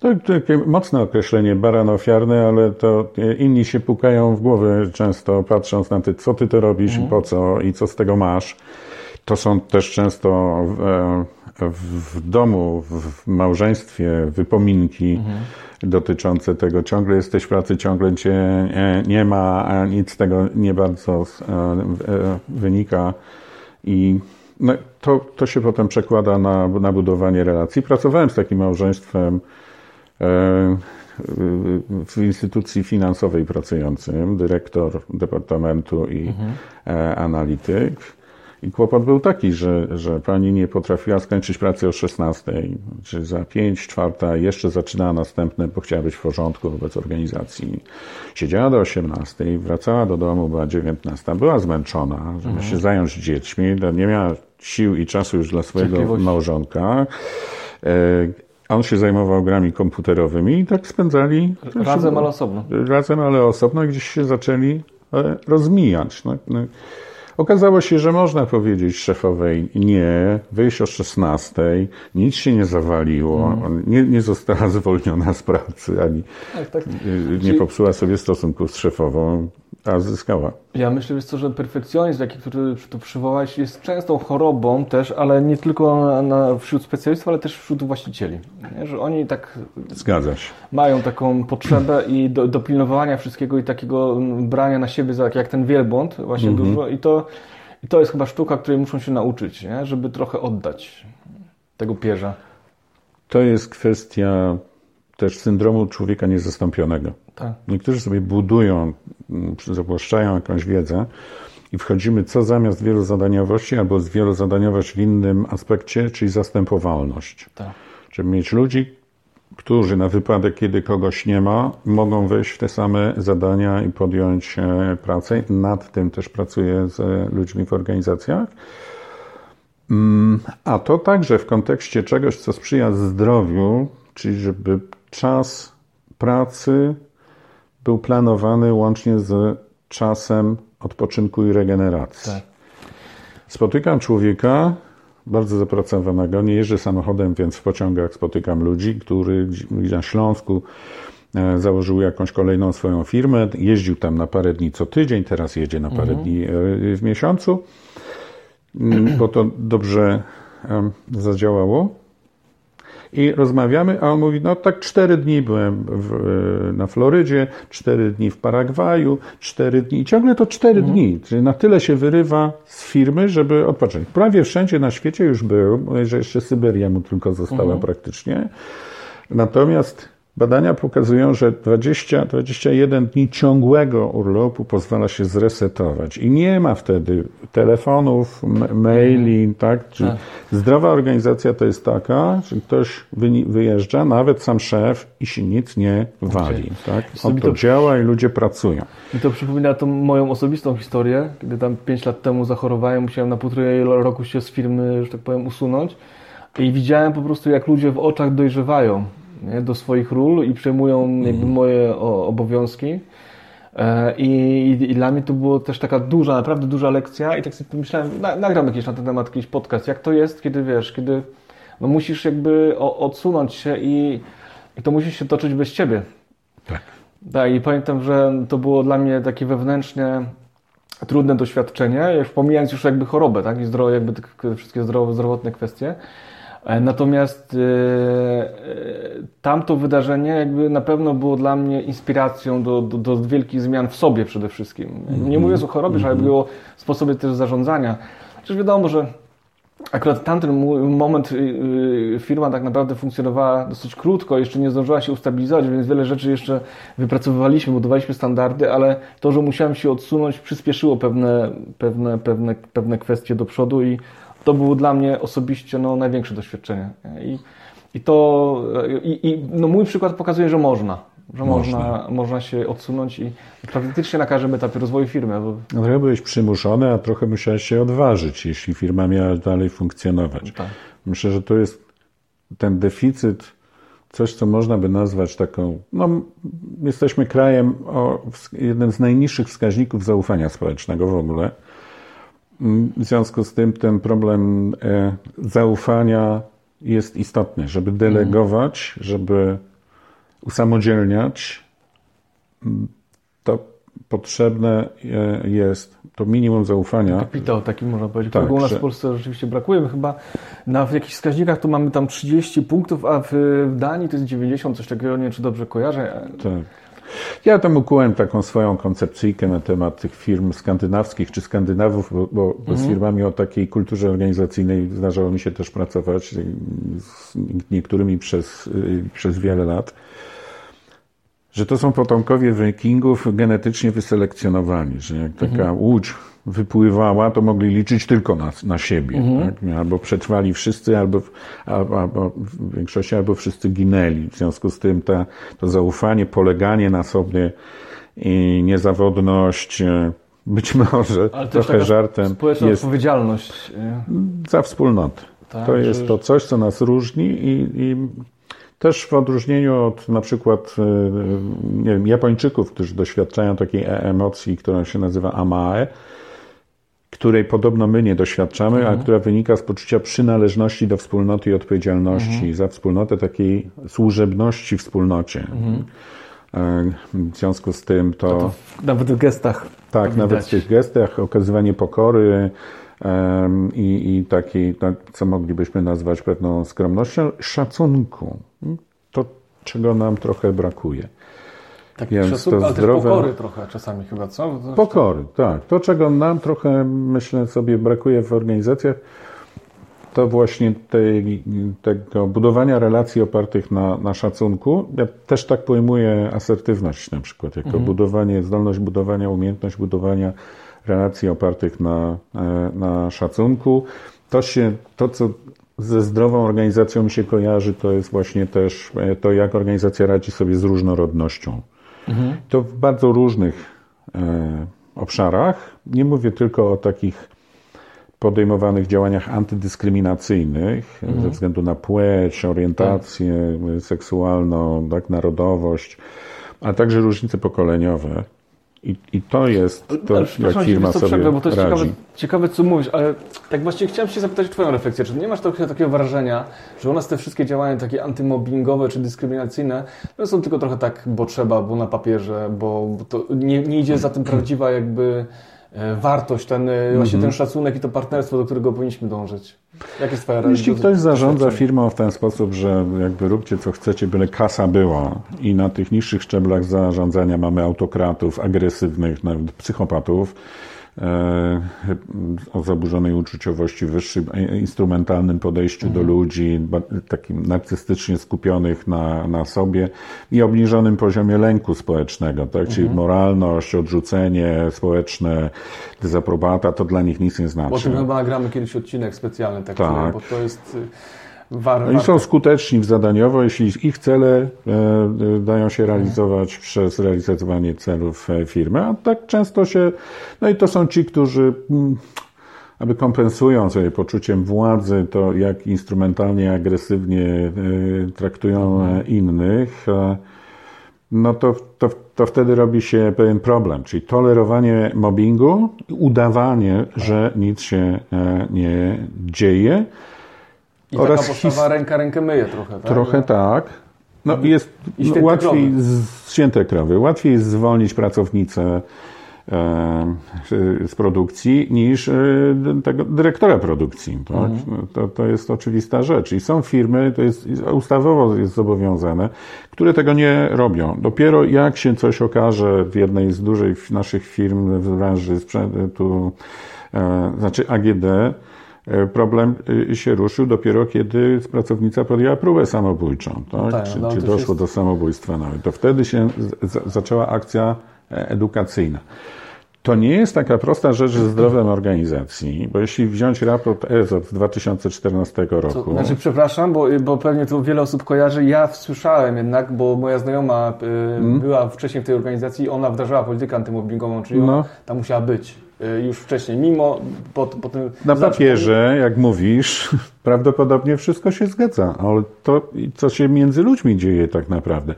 To takie mocne określenie baran ofiarny, ale to inni się pukają w głowę często patrząc na ty, co ty to robisz i po co i co z tego masz. To są też często w, e, w domu, w małżeństwie wypominki dotyczące tego. Ciągle jesteś w pracy, ciągle cię e, nie ma, a nic z tego nie bardzo e, wynika. I no, to, to się potem przekłada na, na budowanie relacji. Pracowałem z takim małżeństwem e, w instytucji finansowej pracującym, dyrektor departamentu i e, analityk. I kłopot był taki, że, że pani nie potrafiła skończyć pracy o 16, czy za 5, czwarta, jeszcze zaczynała następne, bo chciała być w porządku wobec organizacji. Siedziała do 18, wracała do domu, była 19, była zmęczona, żeby się zająć dziećmi, no, nie miała sił i czasu już dla swojego Cierpliwości. małżonka. E, On się zajmował grami komputerowymi i tak spędzali Razem, ale osobno. razem, ale osobno, gdzieś się zaczęli e, rozmijać. No, no. Okazało się, że można powiedzieć szefowej nie, wyjść o 16, nic się nie zawaliło, nie, nie została zwolniona z pracy, ani Tak, tak. nie Czyli- popsuła sobie stosunków z szefową, a zyskała. Ja myślę, co, że perfekcjonizm, jaki który tu przywołałeś, jest częstą chorobą też, ale nie tylko na, na, wśród specjalistów, ale też wśród właścicieli. Nie? Że oni tak Zgadza się. mają taką potrzebę i do, dopilnowania wszystkiego i takiego mm, brania na siebie za, jak ten wielbłąd właśnie dużo i to, i to jest chyba sztuka, której muszą się nauczyć, nie? żeby trochę oddać tego pierza. To jest kwestia też syndromu człowieka niezastąpionego. Tak. Niektórzy sobie budują, zawłaszczają jakąś wiedzę i wchodzimy co zamiast wielozadaniowości albo z wielozadaniowość w innym aspekcie, czyli zastępowalność. Tak. Żeby mieć ludzi, którzy na wypadek, kiedy kogoś nie ma, mogą wejść w te same zadania i podjąć e, pracę. Nad tym też pracuję z e, ludźmi w organizacjach. Mm, A to także w kontekście czegoś, co sprzyja zdrowiu, czyli żeby czas pracy był planowany łącznie z czasem odpoczynku i regeneracji. Tak. Spotykam człowieka bardzo zapracowanego, nie jeżdżę samochodem, więc w pociągach spotykam ludzi, którzy gdzieś na Śląsku e, założył jakąś kolejną swoją firmę, jeździł tam na parę dni co tydzień, teraz jedzie na parę mhm. dni w miesiącu, mm, bo to dobrze zadziałało. I rozmawiamy, a on mówi, no tak cztery dni byłem w, na Florydzie, cztery dni w Paragwaju, cztery dni, i ciągle to cztery mhm. dni, czyli na tyle się wyrywa z firmy, żeby odpocząć. Prawie wszędzie na świecie już był, że jeszcze Syberia mu tylko została mhm. praktycznie. Natomiast Badania pokazują, że 20-21 dni ciągłego urlopu pozwala się zresetować i nie ma wtedy telefonów, maili, tak? Czyli tak. zdrowa organizacja to jest taka, że ktoś wyjeżdża, nawet sam szef i się nic nie wali, tak? On to, to działa i ludzie pracują. I to przypomina tą moją osobistą historię, kiedy tam 5 lat temu zachorowałem, musiałem na półtorej roku się z firmy, że tak powiem, usunąć i widziałem po prostu, jak ludzie w oczach dojrzewają nie, do swoich ról i przejmują jakby mhm. moje obowiązki. E, I, i, I, dla mnie to było też taka duża, naprawdę duża lekcja i tak sobie pomyślałem, na, nagram jakiś na ten temat jakiś podcast, jak to jest, kiedy wiesz, kiedy no musisz jakby odsunąć się i, i to musi się toczyć bez ciebie. Tak. Tak, i pamiętam, że to było dla mnie takie wewnętrznie trudne doświadczenie, pomijając już jakby chorobę, tak, i zdrowie, jakby te wszystkie zdrowotne kwestie. E, natomiast e, e, tamto wydarzenie jakby na pewno było dla mnie inspiracją do, do, do wielkich zmian w sobie przede wszystkim. Nie mówiąc o chorobie, ale było sposobie też zarządzania. Przecież wiadomo, że akurat tamten moment y, y, firma tak naprawdę funkcjonowała dosyć krótko, jeszcze nie zdążyła się ustabilizować, więc wiele rzeczy jeszcze wypracowywaliśmy, budowaliśmy standardy, ale to, że musiałem się odsunąć, przyspieszyło pewne, pewne, pewne, pewne kwestie do przodu i to było dla mnie osobiście no, największe doświadczenie. I, i to, i, i no, mój przykład pokazuje, że można. Że można, można, można się odsunąć i praktycznie na każdym etapie rozwoju firmy. Bo... No, trochę byłeś przymuszony, a trochę musiałeś się odważyć, jeśli firma miała dalej funkcjonować. Tak. Myślę, że to jest ten deficyt, coś, co można by nazwać taką. No, jesteśmy krajem o jednym z najniższych wskaźników zaufania społecznego w ogóle. W związku z tym ten problem e, zaufania jest istotny, żeby delegować, żeby usamodzielniać, to potrzebne e, jest to minimum zaufania. Kapitał taki można powiedzieć, tak, u nas że... w Polsce rzeczywiście brakuje. My chyba na jakichś wskaźnikach to mamy tam 30 punktów, a w Danii to jest 90, coś takiego, nie wiem czy dobrze kojarzę. Tak. Ja tam ukułem taką swoją koncepcyjkę na temat tych firm skandynawskich czy Skandynawów, bo, bo mhm. z firmami o takiej kulturze organizacyjnej zdarzało mi się też pracować z niektórymi przez, przez wiele lat że to są potomkowie wikingów genetycznie wyselekcjonowani, że jak taka mhm. łódź wypływała, to mogli liczyć tylko na, na siebie. Mhm. Tak? Albo przetrwali wszyscy, albo, albo, albo, w większości, albo wszyscy ginęli. W związku z tym ta, to zaufanie, poleganie na sobie i niezawodność, e, być może Ale trochę żartem. Społeczna jest odpowiedzialność. Za wspólnotę. Tak, to jest to coś, co nas różni i, i też w odróżnieniu od na przykład e, nie wiem, Japończyków, którzy doświadczają takiej emocji, która się nazywa amae, której podobno my nie doświadczamy, mhm. a która wynika z poczucia przynależności do wspólnoty i odpowiedzialności mhm. za wspólnotę, takiej służebności wspólnocie. Mhm. E, w związku z tym to. to nawet w gestach. Tak, nawet w tych gestach, okazywanie pokory um, i, i takiej, tak, co moglibyśmy nazwać pewną skromnością, szacunku. To, czego nam trochę brakuje. Tak, Więc to ale zdrowe... pokory trochę czasami chyba, co? Pokory, tak. To, czego nam trochę, myślę sobie, brakuje w organizacjach, to właśnie tej, tego budowania relacji opartych na, na szacunku. Ja też tak pojmuję asertywność na przykład, jako mhm. budowanie, zdolność budowania, umiejętność budowania relacji opartych na, e, na szacunku. To się, to co ze zdrową organizacją mi się kojarzy, to jest właśnie też e, to, jak organizacja radzi sobie z różnorodnością. Mhm. To w bardzo różnych e, obszarach. Nie mówię tylko o takich podejmowanych działaniach antydyskryminacyjnych mhm. ze względu na płeć, orientację tak. seksualną, tak, narodowość, a także różnice pokoleniowe. I, I to jest to, Ale, jak firma sobie przerwę, bo to jest radzi. ciekawe, ciekawe, co mówisz, ale tak właściwie chciałem się zapytać o Twoją refleksję. Czy nie masz trochę takiego wrażenia, że u nas te wszystkie działania takie antymobbingowe czy dyskryminacyjne no są tylko trochę tak, bo trzeba, bo na papierze, bo to nie, nie idzie za tym prawdziwa jakby wartość, ten, e, właśnie ten szacunek i to partnerstwo, do którego powinniśmy dążyć. Jak jest Twoja Jeśli ktoś zarządza firmą w ten sposób, że jakby róbcie co chcecie, byle kasa była i na tych niższych szczeblach zarządzania mamy autokratów, agresywnych, nawet psychopatów, e, o zaburzonej uczuciowości, wyższym e, instrumentalnym podejściu do ludzi, takim narcystycznie skupionych na, na sobie i obniżonym poziomie lęku społecznego, tak? czyli moralność, odrzucenie społeczne, dezaprobata, to dla nich nic nie znaczy. O tym chyba nagramy kiedyś odcinek specjalny, taki, Tak. bo to jest y, war, Oni są skuteczni w zadaniowo, jeśli ich cele e, e, dają się realizować przez realizowanie celów e, firmy, a tak często się, no i to są ci, którzy mm, aby kompensują sobie poczuciem władzy to, jak instrumentalnie, agresywnie traktują innych, no to, to, to wtedy robi się pewien problem, czyli tolerowanie mobbingu, udawanie, że nic się nie dzieje, I oraz taka postawa ręka rękę myje trochę, tak? Trochę tak. No i jest I no, łatwiej, krowy. z, święte krowy, łatwiej jest zwolnić pracownicę e, z produkcji niż e, tego dyrektora produkcji. Tak? Mhm. No, To, to jest oczywista rzecz. I są firmy, to jest ustawowo jest zobowiązane, które tego nie robią. Dopiero jak się coś okaże w jednej z dużych naszych firm w branży sprzętu, e, znaczy AGD, Problem y, się ruszył dopiero, kiedy pracownica podjęła próbę samobójczą, tak? tak, czy, no czy to doszło jest- do samobójstwa nawet. To wtedy się z, zaczęła akcja e, edukacyjna. To nie jest taka prosta rzecz ze zdrowiem organizacji, bo jeśli wziąć raport EZO z 2014 To, roku, znaczy, przepraszam, bo, bo pewnie to wiele osób kojarzy. Ja słyszałem jednak, bo moja znajoma y, była wcześniej w tej organizacji, ona wdrażała politykę antymobbingową, czyli ona No. tam musiała być już wcześniej, mimo po, po tym... na papierze, jak mówisz, prawdopodobnie wszystko się zgadza, ale to, co się między ludźmi dzieje tak naprawdę.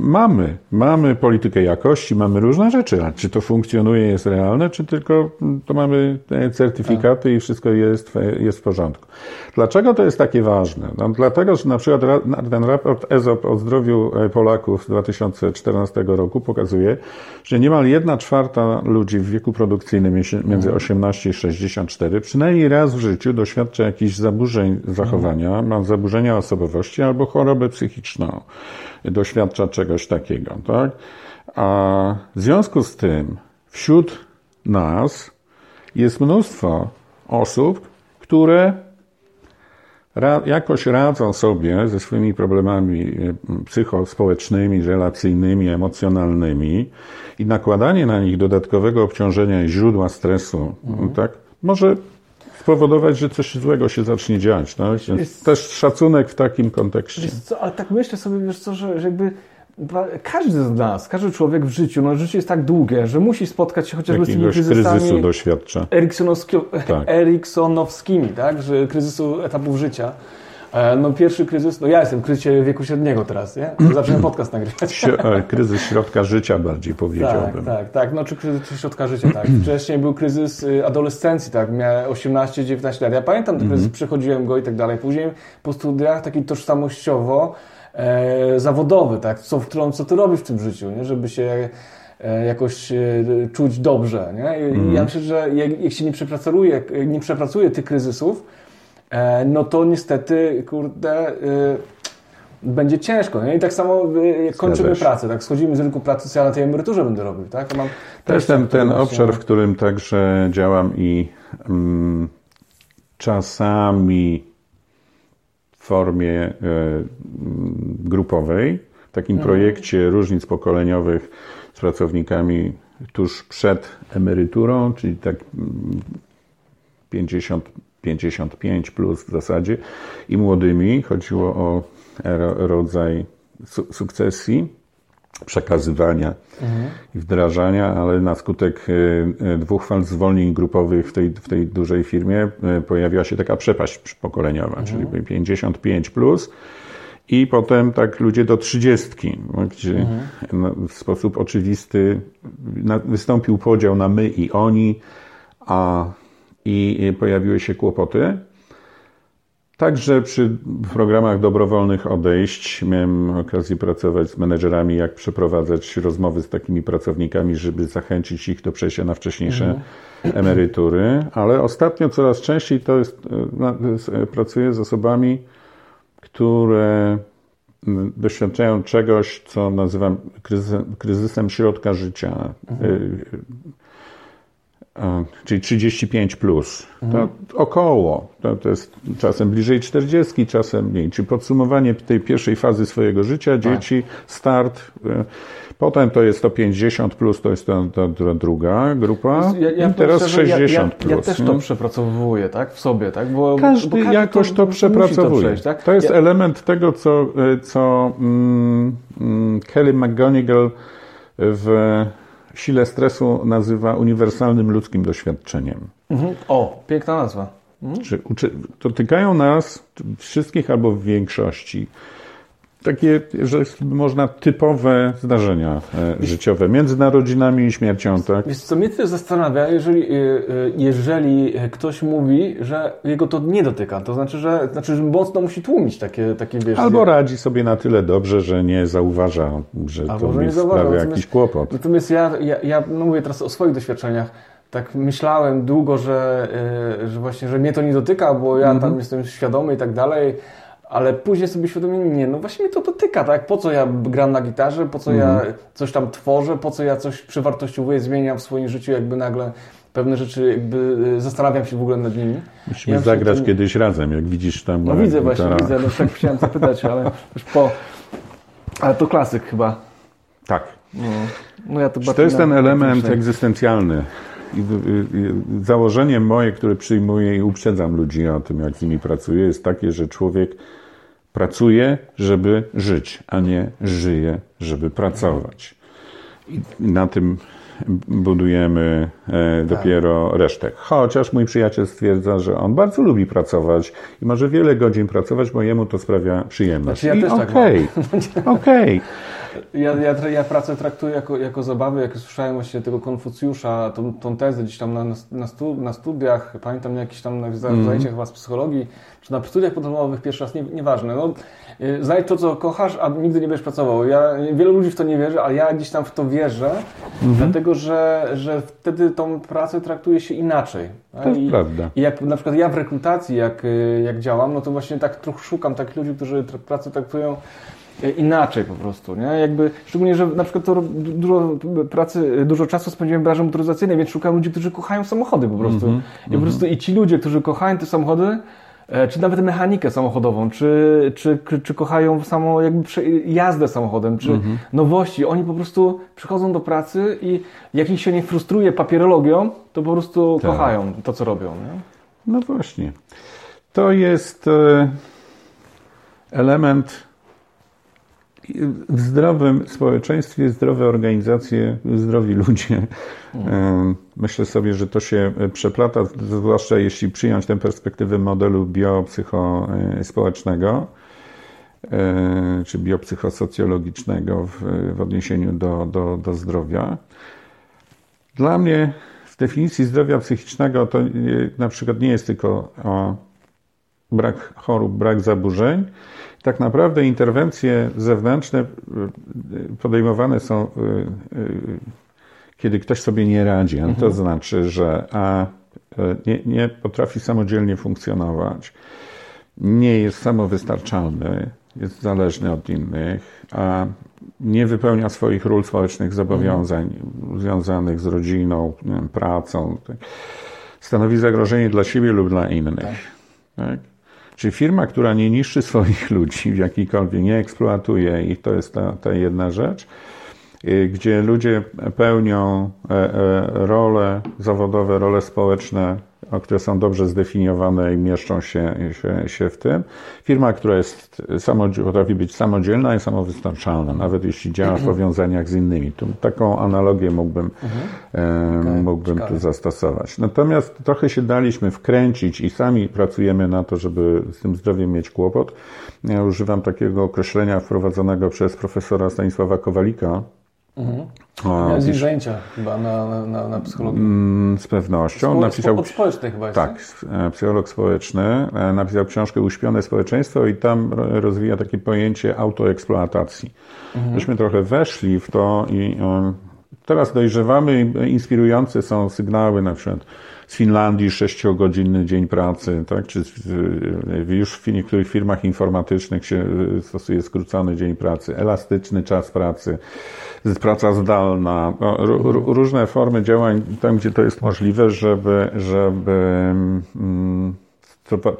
Mamy, mamy politykę jakości, mamy różne rzeczy, a czy to funkcjonuje, jest realne, czy tylko mm, to mamy te certyfikaty i wszystko jest, w- jest w porządku. Dlaczego to jest takie ważne? No, dlatego, że na przykład ten raport EZOP o zdrowiu e, Polaków z 2014 roku pokazuje, że niemal jedna czwarta ludzi w wieku produkcyjnym między- między 18 i 64 przynajmniej raz w życiu doświadcza jakichś zaburzeń zachowania, ma zaburzenia osobowości albo chorobę psychiczną. Doświadcza czegoś takiego, tak? A w związku z tym wśród nas jest mnóstwo osób, które ra, jakoś radzą sobie ze swoimi problemami e, psychospołecznymi, relacyjnymi, emocjonalnymi i nakładanie na nich dodatkowego obciążenia i źródła stresu, tak, może spowodować, że coś złego się zacznie dziać. Tak? Więc Też szacunek w takim kontekście. Co, ale tak myślę sobie, wiesz co, że, że jakby każdy z nas, każdy człowiek w życiu, no życie jest tak długie, że musi spotkać się chociażby z tymi kryzysami kryzysu doświadcza. Eriksonowski- Tak. Eriksonowskimi, tak, że kryzysu etapów życia. E, No pierwszy kryzys, no ja jestem w kryzysie wieku średniego teraz, nie? Zaczynam podcast nagrywać. E, Kryzys środka życia bardziej Tak, powiedziałbym. tak, tak. No, czy kryzys środka życia, tak. Wcześniej był kryzys y, adolescencji, tak. Miałem 18-19 lat. Ja pamiętam ten kryzys, przechodziłem go i tak dalej. Później po studiach taki tożsamościowo e, zawodowy, tak. Co, w którą, co ty robisz w tym życiu, nie? Żeby się e, jakoś czuć dobrze, nie? Ja myślę, że jak, się nie przepracuje, nie przepracuje tych kryzysów, no to niestety, kurde... y, będzie ciężko. Nie? I tak samo y, jak kończymy pracę, tak schodzimy z rynku pracy, co ja na tej emeryturze będę robił, tak? Mam To jest ten, ten obszar, w którym także działam i mm, czasami w formie e, mm, grupowej, w takim projekcie różnic pokoleniowych z pracownikami tuż przed emeryturą, czyli tak mm, 50, 55 plus w zasadzie i młodymi. Chodziło o ro- rodzaj su- sukcesji przekazywania i wdrażania, ale na skutek e, e, dwóch fal zwolnień grupowych w tej, w tej dużej firmie e, pojawiła się taka przepaść pokoleniowa, czyli 55 plus I potem tak ludzie do trzydziestki, gdzie mhm. w sposób oczywisty wystąpił podział na my i oni, a i pojawiły się kłopoty. Także przy programach dobrowolnych odejść miałem okazję pracować z menedżerami, jak przeprowadzać rozmowy z takimi pracownikami, żeby zachęcić ich do przejścia na wcześniejsze mhm. emerytury. Ale ostatnio coraz częściej to jest, e, pracuję z osobami, które doświadczają czegoś, co nazywam kryzysem, kryzysem środka życia. Mhm. E, czyli 35 plus. To około. To, to jest czasem bliżej 40, czasem mniej. Czyli podsumowanie tej pierwszej fazy swojego życia, dzieci, start. E, potem to jest to 50 plus, to jest ta, ta, ta druga grupa. Ja, ja I teraz szczerze, 60 ja, ja, plus. Ja też nie? to przepracowuję, tak? W sobie, tak? Bo, każdy, bo każdy jakoś to, to przepracowuje. To, przejść, tak? to jest element tego, co, e, co mm, mm, Kelly McGonigal w sile stresu nazywa uniwersalnym ludzkim doświadczeniem. Mhm. O, piękna nazwa. Mhm. Czy, dotykają nas wszystkich albo w większości takie, że można typowe zdarzenia e, życiowe między narodzinami i śmiercią, tak? Wiesz co, mnie też zastanawia, jeżeli, e, e, jeżeli ktoś mówi, że jego to nie dotyka, to znaczy, że, znaczy, że mocno musi tłumić takie, takie wiesz... Albo radzi sobie na tyle dobrze, że nie zauważa, że Albo, to że nie sprawia jakiś kłopot. Natomiast ja, ja, ja no mówię teraz o swoich doświadczeniach, tak myślałem długo, że, że właśnie, że mnie to nie dotyka, bo ja mm -hmm. tam jestem świadomy i tak dalej, ale później sobie świadomie, nie, no właśnie mnie to dotyka, tak? Po co ja gram na gitarze, po co mhm. ja coś tam tworzę, po co ja coś przewartościowuję, zmieniam w swoim życiu, jakby nagle pewne rzeczy, jakby y, zastanawiam się w ogóle nad nimi. Musimy ja zagrać kiedyś razem, jak widzisz tam. No widzę właśnie, widzę, no tak chciałem zapytać, ale już po... Ale to klasyk chyba. Tak. No, no ja to, to jest ten element egzystencjalny. I założenie moje, które przyjmuję i uprzedzam ludzi o tym, jak z nimi pracuję, jest takie, że człowiek pracuje, żeby żyć, a nie żyje, żeby pracować. I na tym budujemy e, dopiero tak. resztę. Chociaż mój przyjaciel stwierdza, że on bardzo lubi pracować i może wiele godzin pracować, bo jemu to sprawia przyjemność. Znaczy ja I tak okej, okay, okej. Okay. Ja, ja, ja pracę traktuję jako, jako zabawę, jak słyszałem właśnie tego Konfucjusa, tą, tą tezę gdzieś tam na, na, stu, na studiach, pamiętam na jakichś tam na mm. zajęciach chyba z psychologii, czy na studiach podstawowych pierwszy raz, nie, nieważne. No, y, znajdź to, co kochasz, a nigdy nie będziesz pracował. Ja, wielu ludzi w to nie wierzy, ale ja gdzieś tam w to wierzę, mm -hmm. dlatego że, że wtedy tą pracę traktuje się inaczej. To jest I, prawda. I jak na przykład ja w rekrutacji, jak, y, jak działam, no to właśnie tak trochę szukam takich ludzi, którzy pracę traktują inaczej po prostu, nie? Jakby, szczególnie, że na przykład to dużo pracy, dużo czasu spędziłem w branży motoryzacyjnej, więc szukam ludzi, którzy kochają samochody po prostu. Mm -hmm, I po mhm. prostu i ci ludzie, którzy kochają te samochody, e, czy nawet mechanikę samochodową, czy, czy, czy kochają samo jakby jazdę samochodem, czy -hmm. nowości, oni po prostu przychodzą do pracy i jak ich się nie frustruje papierologią, to po prostu tak. kochają to, co robią. Nie? No właśnie. To jest e, element w zdrowym społeczeństwie, zdrowe organizacje, zdrowi ludzie. Mm. Myślę sobie, że to się przeplata, zwłaszcza jeśli przyjąć tę perspektywę modelu biopsychospołecznego e, czy biopsychosocjologicznego w, w odniesieniu do, do, do zdrowia. Dla mnie w definicji zdrowia psychicznego to na przykład nie jest tylko brak chorób, brak zaburzeń, tak naprawdę interwencje zewnętrzne y, y, podejmowane są, y, kiedy ktoś sobie nie radzi. To mhm. znaczy, że a nie, nie potrafi samodzielnie funkcjonować, nie jest samowystarczalny, jest zależny od innych, a nie wypełnia swoich ról społecznych zobowiązań mhm. związanych z rodziną, wiem, pracą. Tak. Stanowi zagrożenie dla siebie lub dla innych. Tak. tak? Czy firma, która nie niszczy swoich ludzi w jakikolwiek, nie eksploatuje ich, to jest ta, ta jedna rzecz, y, gdzie ludzie pełnią e, e, role zawodowe, role społeczne które są dobrze zdefiniowane i mieszczą się, się, się w tym. Firma, która jest potrafi być samodzielna i samowystarczalna, nawet jeśli działa w powiązaniach z innymi. Tu taką analogię mógłbym, mhm. okay, mógłbym tu zastosować. Natomiast trochę się daliśmy wkręcić i sami pracujemy na to, żeby z tym zdrowiem mieć kłopot. Ja używam takiego określenia wprowadzonego przez profesora Stanisława Kowalika, Mhm. Miałem z nim zajęcia chyba na, na, na psychologii. Mm, z pewnością. Spo, napisał, od społecznej chyba jest, Tak, e, psycholog społeczny. E, napisał książkę Uśpione społeczeństwo i tam rozwija takie pojęcie autoeksploatacji. Mhm. Myśmy trochę weszli w to i um, teraz dojrzewamy. Inspirujące są sygnały na przykład z Finlandii sześciogodzinny dzień pracy, tak? czy już w niektórych firmach informatycznych się stosuje skrócony dzień pracy, elastyczny czas pracy, praca zdalna, no, różne formy działań tam, gdzie to jest możliwe, żeby, żeby mm,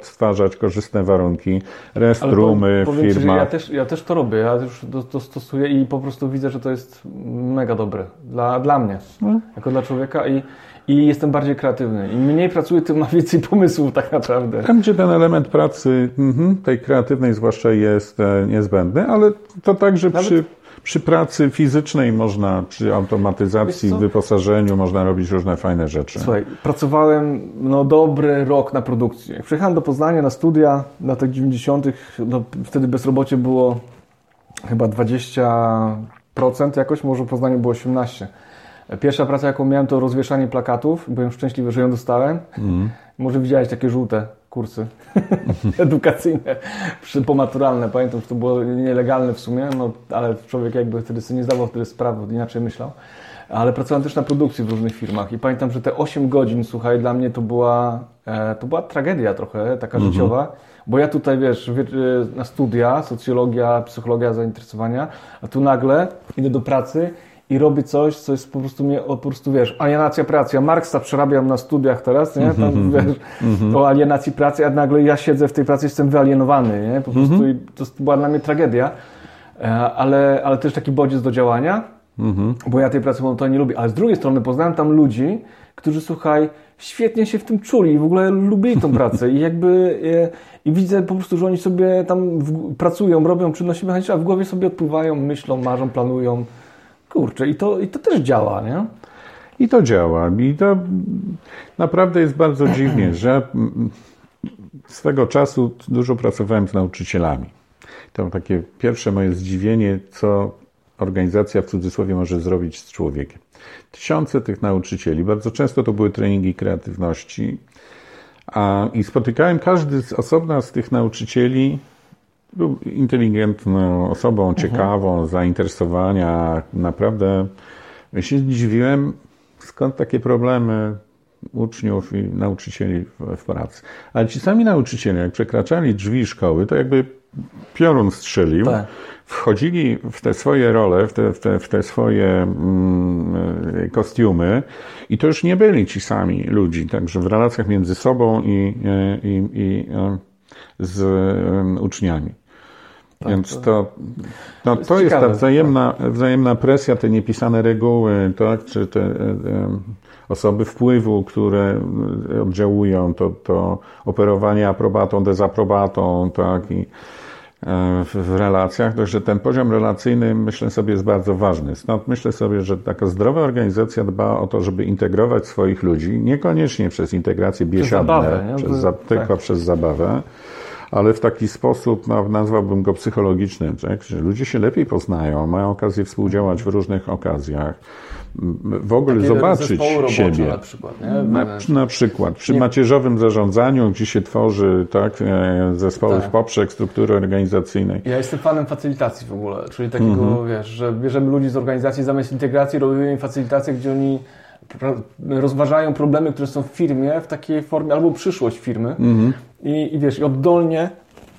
stwarzać korzystne warunki, restrumy w firmach. Ja też, ja też to robię, ja już to, to, stosuję i po prostu widzę, że to jest mega dobre dla, dla mnie, no. jako dla człowieka i i jestem bardziej kreatywny. Im mniej pracuję, tym mam więcej pomysłów tak naprawdę. Tam, gdzie ten element pracy, mhm, tej kreatywnej zwłaszcza jest e, niezbędny, ale to także Nawet... przy, przy pracy fizycznej można, przy automatyzacji, wyposażeniu można robić różne fajne rzeczy. Słuchaj, pracowałem no, dobry rok na produkcji. Jak przyjechałem do Poznania na studia w latach 90., no, wtedy bezrobocie było chyba 20% jakoś, może w Poznaniu było 18%. Pierwsza praca, jaką miałem, to rozwieszanie plakatów. Byłem szczęśliwy, że ją dostałem. Mm. Może widziałeś takie żółte kursy edukacyjne, pomaturalne. Pamiętam, że to było nielegalne w sumie, no, ale człowiek jakby wtedy sobie nie zdawał wtedy sprawy, inaczej myślał. Ale pracowałem też na produkcji w różnych firmach i pamiętam, że te 8 godzin, słuchaj, dla mnie to była, e, to była tragedia trochę, taka mm -hmm. życiowa. Bo ja tutaj, wiesz, na studia, socjologia, psychologia, zainteresowania, a tu nagle idę do pracy i robię coś, co jest po prostu mnie, po prostu wiesz, alienacja pracy. Ja Marksa przerabiam na studiach teraz, nie? Tam, mm -hmm. wiesz, mm -hmm. o alienacji pracy, a nagle ja siedzę w tej pracy, jestem wyalienowany, nie? Po prostu mm -hmm. to była dla mnie tragedia, e, ale, ale też taki bodziec do działania, mhm. bo ja tej pracy to nie lubię. Ale z drugiej strony poznałem tam ludzi, którzy, słuchaj, świetnie się w tym czuli i w ogóle lubili tą pracę i jakby e, i widzę po prostu, że oni sobie tam w, pracują, robią czynności mechaniczne, a w głowie sobie odpływają, myślą, marzą, planują. Kurczę, i to, i to też działa, nie? I to działa. I to naprawdę jest bardzo dziwnie, że swego czasu dużo pracowałem z nauczycielami. To takie pierwsze moje zdziwienie, co organizacja w cudzysłowie może zrobić z człowiekiem. Tysiące tych nauczycieli, bardzo często to były treningi kreatywności, a, i spotykałem każdy z osobna z tych nauczycieli był inteligentną osobą, mhm. ciekawą, mhm. zainteresowania. Naprawdę się zdziwiłem, skąd takie problemy uczniów i nauczycieli w, w, pracy. Ale ci sami nauczyciele, jak przekraczali drzwi szkoły, to jakby piorun strzelił. Tak. Wchodzili w te swoje role, w te, w te, w te swoje mm, kostiumy i to już nie byli ci sami ludzi. Także w relacjach między sobą i, i, i z uczniami. Tak, Więc to, no, to, to jest, ta wzajemna, wzajemna presja, te niepisane reguły, tak, czy te osoby wpływu, które oddziałują, to, to operowanie aprobatą, dezaprobatą, tak, i e, w relacjach, także ten poziom relacyjny myślę sobie jest bardzo ważny. Stąd myślę sobie, że taka zdrowa organizacja dba o to, żeby integrować swoich ludzi, niekoniecznie przez integrację biesiadne, przez zabawę, przez, tylko tak. przez zabawę, ale w taki sposób, no, nazwałbym go psychologicznym, tak? że ludzie się lepiej poznają, mają okazję współdziałać w różnych okazjach, w ogóle Takie zobaczyć siebie. Na przykład? Na, na przykład przy nie. macierzowym zarządzaniu, gdzie się tworzy tak, e, zespoły tak. w poprzek struktury organizacyjnej. Ja jestem fanem facylitacji w ogóle, czyli takiego, mhm. wiesz, że bierzemy ludzi z organizacji, zamiast integracji robimy im facylitację, gdzie oni rozważają problemy, które są w firmie w takiej formie, albo przyszłość firmy. Mhm. I, I wiesz, i oddolnie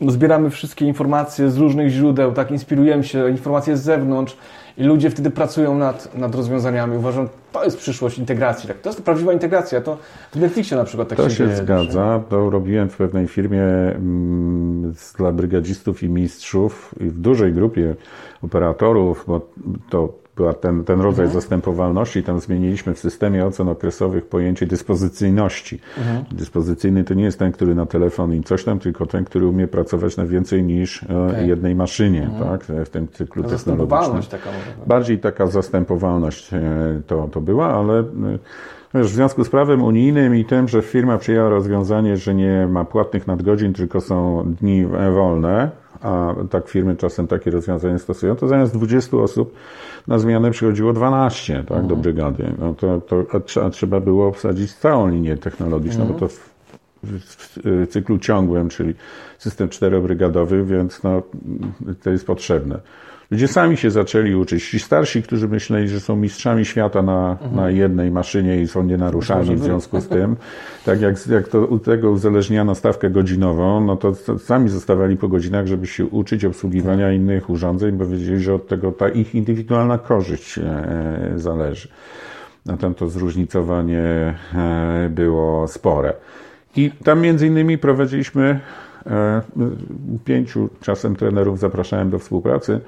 zbieramy wszystkie informacje z różnych źródeł, tak, inspirujemy się, informacje z zewnątrz i ludzie wtedy pracują nad, nad rozwiązaniami. Uważam, to jest przyszłość integracji. Tak? To jest prawdziwa integracja. To w Netflixie na przykład tak to się, się zgadza. To robiłem w pewnej firmie mm, dla brygadzistów i mistrzów i w dużej grupie operatorów, bo to była ten, ten rodzaj mhm. zastępowalności. Tam zmieniliśmy w systemie ocen okresowych pojęcie dyspozycyjności. Mhm. Dyspozycyjny to nie jest ten, który na telefon i coś tam, tylko ten, który umie pracować na więcej niż e, okay. jednej maszynie, mhm. tak? W tym cyklu technologicznym. Taka Bardziej taka zastępowalność e, to, to była, ale w związku z prawem unijnym i tym, że firma przyjęła rozwiązanie, że nie ma płatnych nadgodzin, tylko są dni wolne, a tak firmy czasem takie rozwiązanie stosują, to zamiast 20 osób na zmianę przychodziło 12 tak, mhm. do brygady. No to, to a trzeba było obsadzić całą linię technologiczną, mhm. bo to w, cyklu ciągłym, czyli system czterobrygadowy, więc no, to jest potrzebne. Ludzie sami się zaczęli uczyć. Ci starsi, którzy myśleli, że są mistrzami świata na, mhm. na jednej maszynie i są nienaruszani w związku z tym, tak jak, jak to u tego uzależniano stawkę godzinową, no to, to sami zostawali po godzinach, żeby się uczyć obsługiwania innych urządzeń, bo wiedzieli, że od tego ta ich indywidualna korzyść e, zależy. Zatem to zróżnicowanie e, było spore. I tam między innymi prowadziliśmy e, pięciu czasem trenerów zapraszałem do współpracy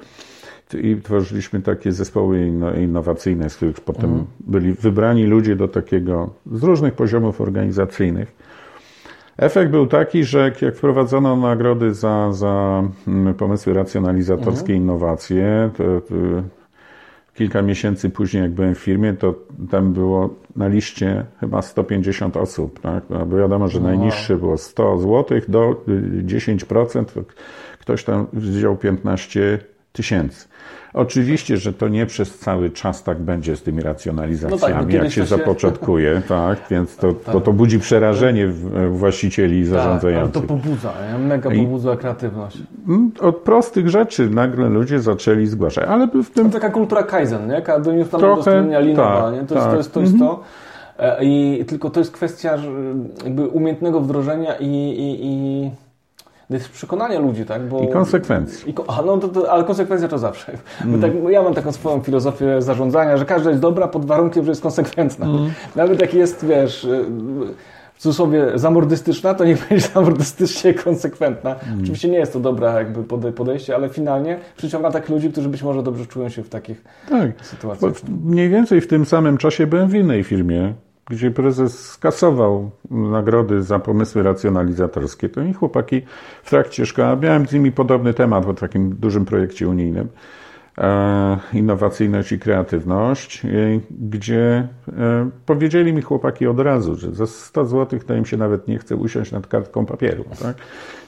i tworzyliśmy takie zespoły innowacyjne, z których potem mhm. byli wybrani ludzie do takiego, z różnych poziomów organizacyjnych. Efekt był taki, że jak wprowadzono nagrody za, za mm, pomysły racjonalizatorskie, mhm. innowacje, to, to kilka miesięcy później, jak byłem w firmie, to tam było na liście chyba 150 osób. Tak? Bo wiadomo, że najniższe było 100 zł do 10%, ktoś tam wziął 15 tysięcy. Oczywiście, że to nie przez cały czas tak będzie z tymi racjonalizacjami, no tak, jak się, się zapoczątkuje, tak, więc to, tak. to, to budzi przerażenie właścicieli i zarządzających. Tak, to pobudza, mega pobudza kreatywność. Mm, od prostych rzeczy nagle ludzie zaczęli zgłaszać, ale w tym... To taka kultura Kaizen, nie? Do nieustannego linowa, tak, nie? To, jest, to jest to. Jest to. Mhm. E, I tylko to jest kwestia jakby umiejętnego wdrożenia i, i, i to jest przekonanie ludzi, tak? Bo, I konsekwencji. I, a no to, to, ale konsekwencja to zawsze. Mm. Tak, ja mam taką swoją filozofię zarządzania, że każda jest dobra pod warunkiem, że jest konsekwentna. Mm. Nawet jak jest, wiesz, y, w cudzysłowie zamordystyczna, to niech będzie zamordystycznie konsekwentna. Mm. Oczywiście nie jest to dobre jakby podejście, ale finalnie przyciąga tak ludzi, którzy być może dobrze czują się w takich tak. sytuacjach. Mniej więcej w tym samym czasie byłem w innej firmie, gdzie prezes skasował nagrody za pomysły racjonalizatorskie, to i chłopaki w trakcie szkoły, miałem z nimi podobny temat w takim dużym projekcie unijnym, e, innowacyjność i kreatywność, gdzie e, powiedzieli mi chłopaki od razu, że za 100 zł to im się nawet nie chce usiąść nad kartką papieru. Tak?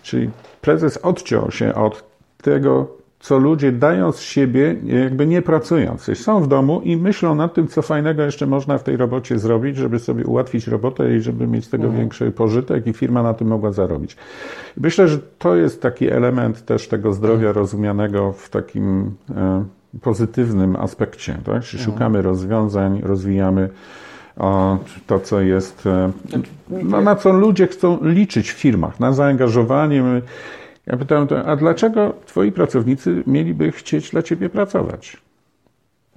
Czyli prezes odciął się od tego co ludzie dają z siebie, jakby nie pracując. Są w domu i myślą nad tym, co fajnego jeszcze można w tej robocie zrobić, żeby sobie ułatwić robotę i żeby mieć z tego mhm. większy pożytek i firma na tym mogła zarobić. Myślę, że to jest taki element też tego zdrowia mhm. rozumianego w takim e, pozytywnym aspekcie. Tak? Czyli mhm. szukamy rozwiązań, rozwijamy o, to, co jest, e, no, na co ludzie chcą liczyć w firmach, na zaangażowanie. Ja pytałem, a dlaczego twoi pracownicy mieliby chcieć dla ciebie pracować?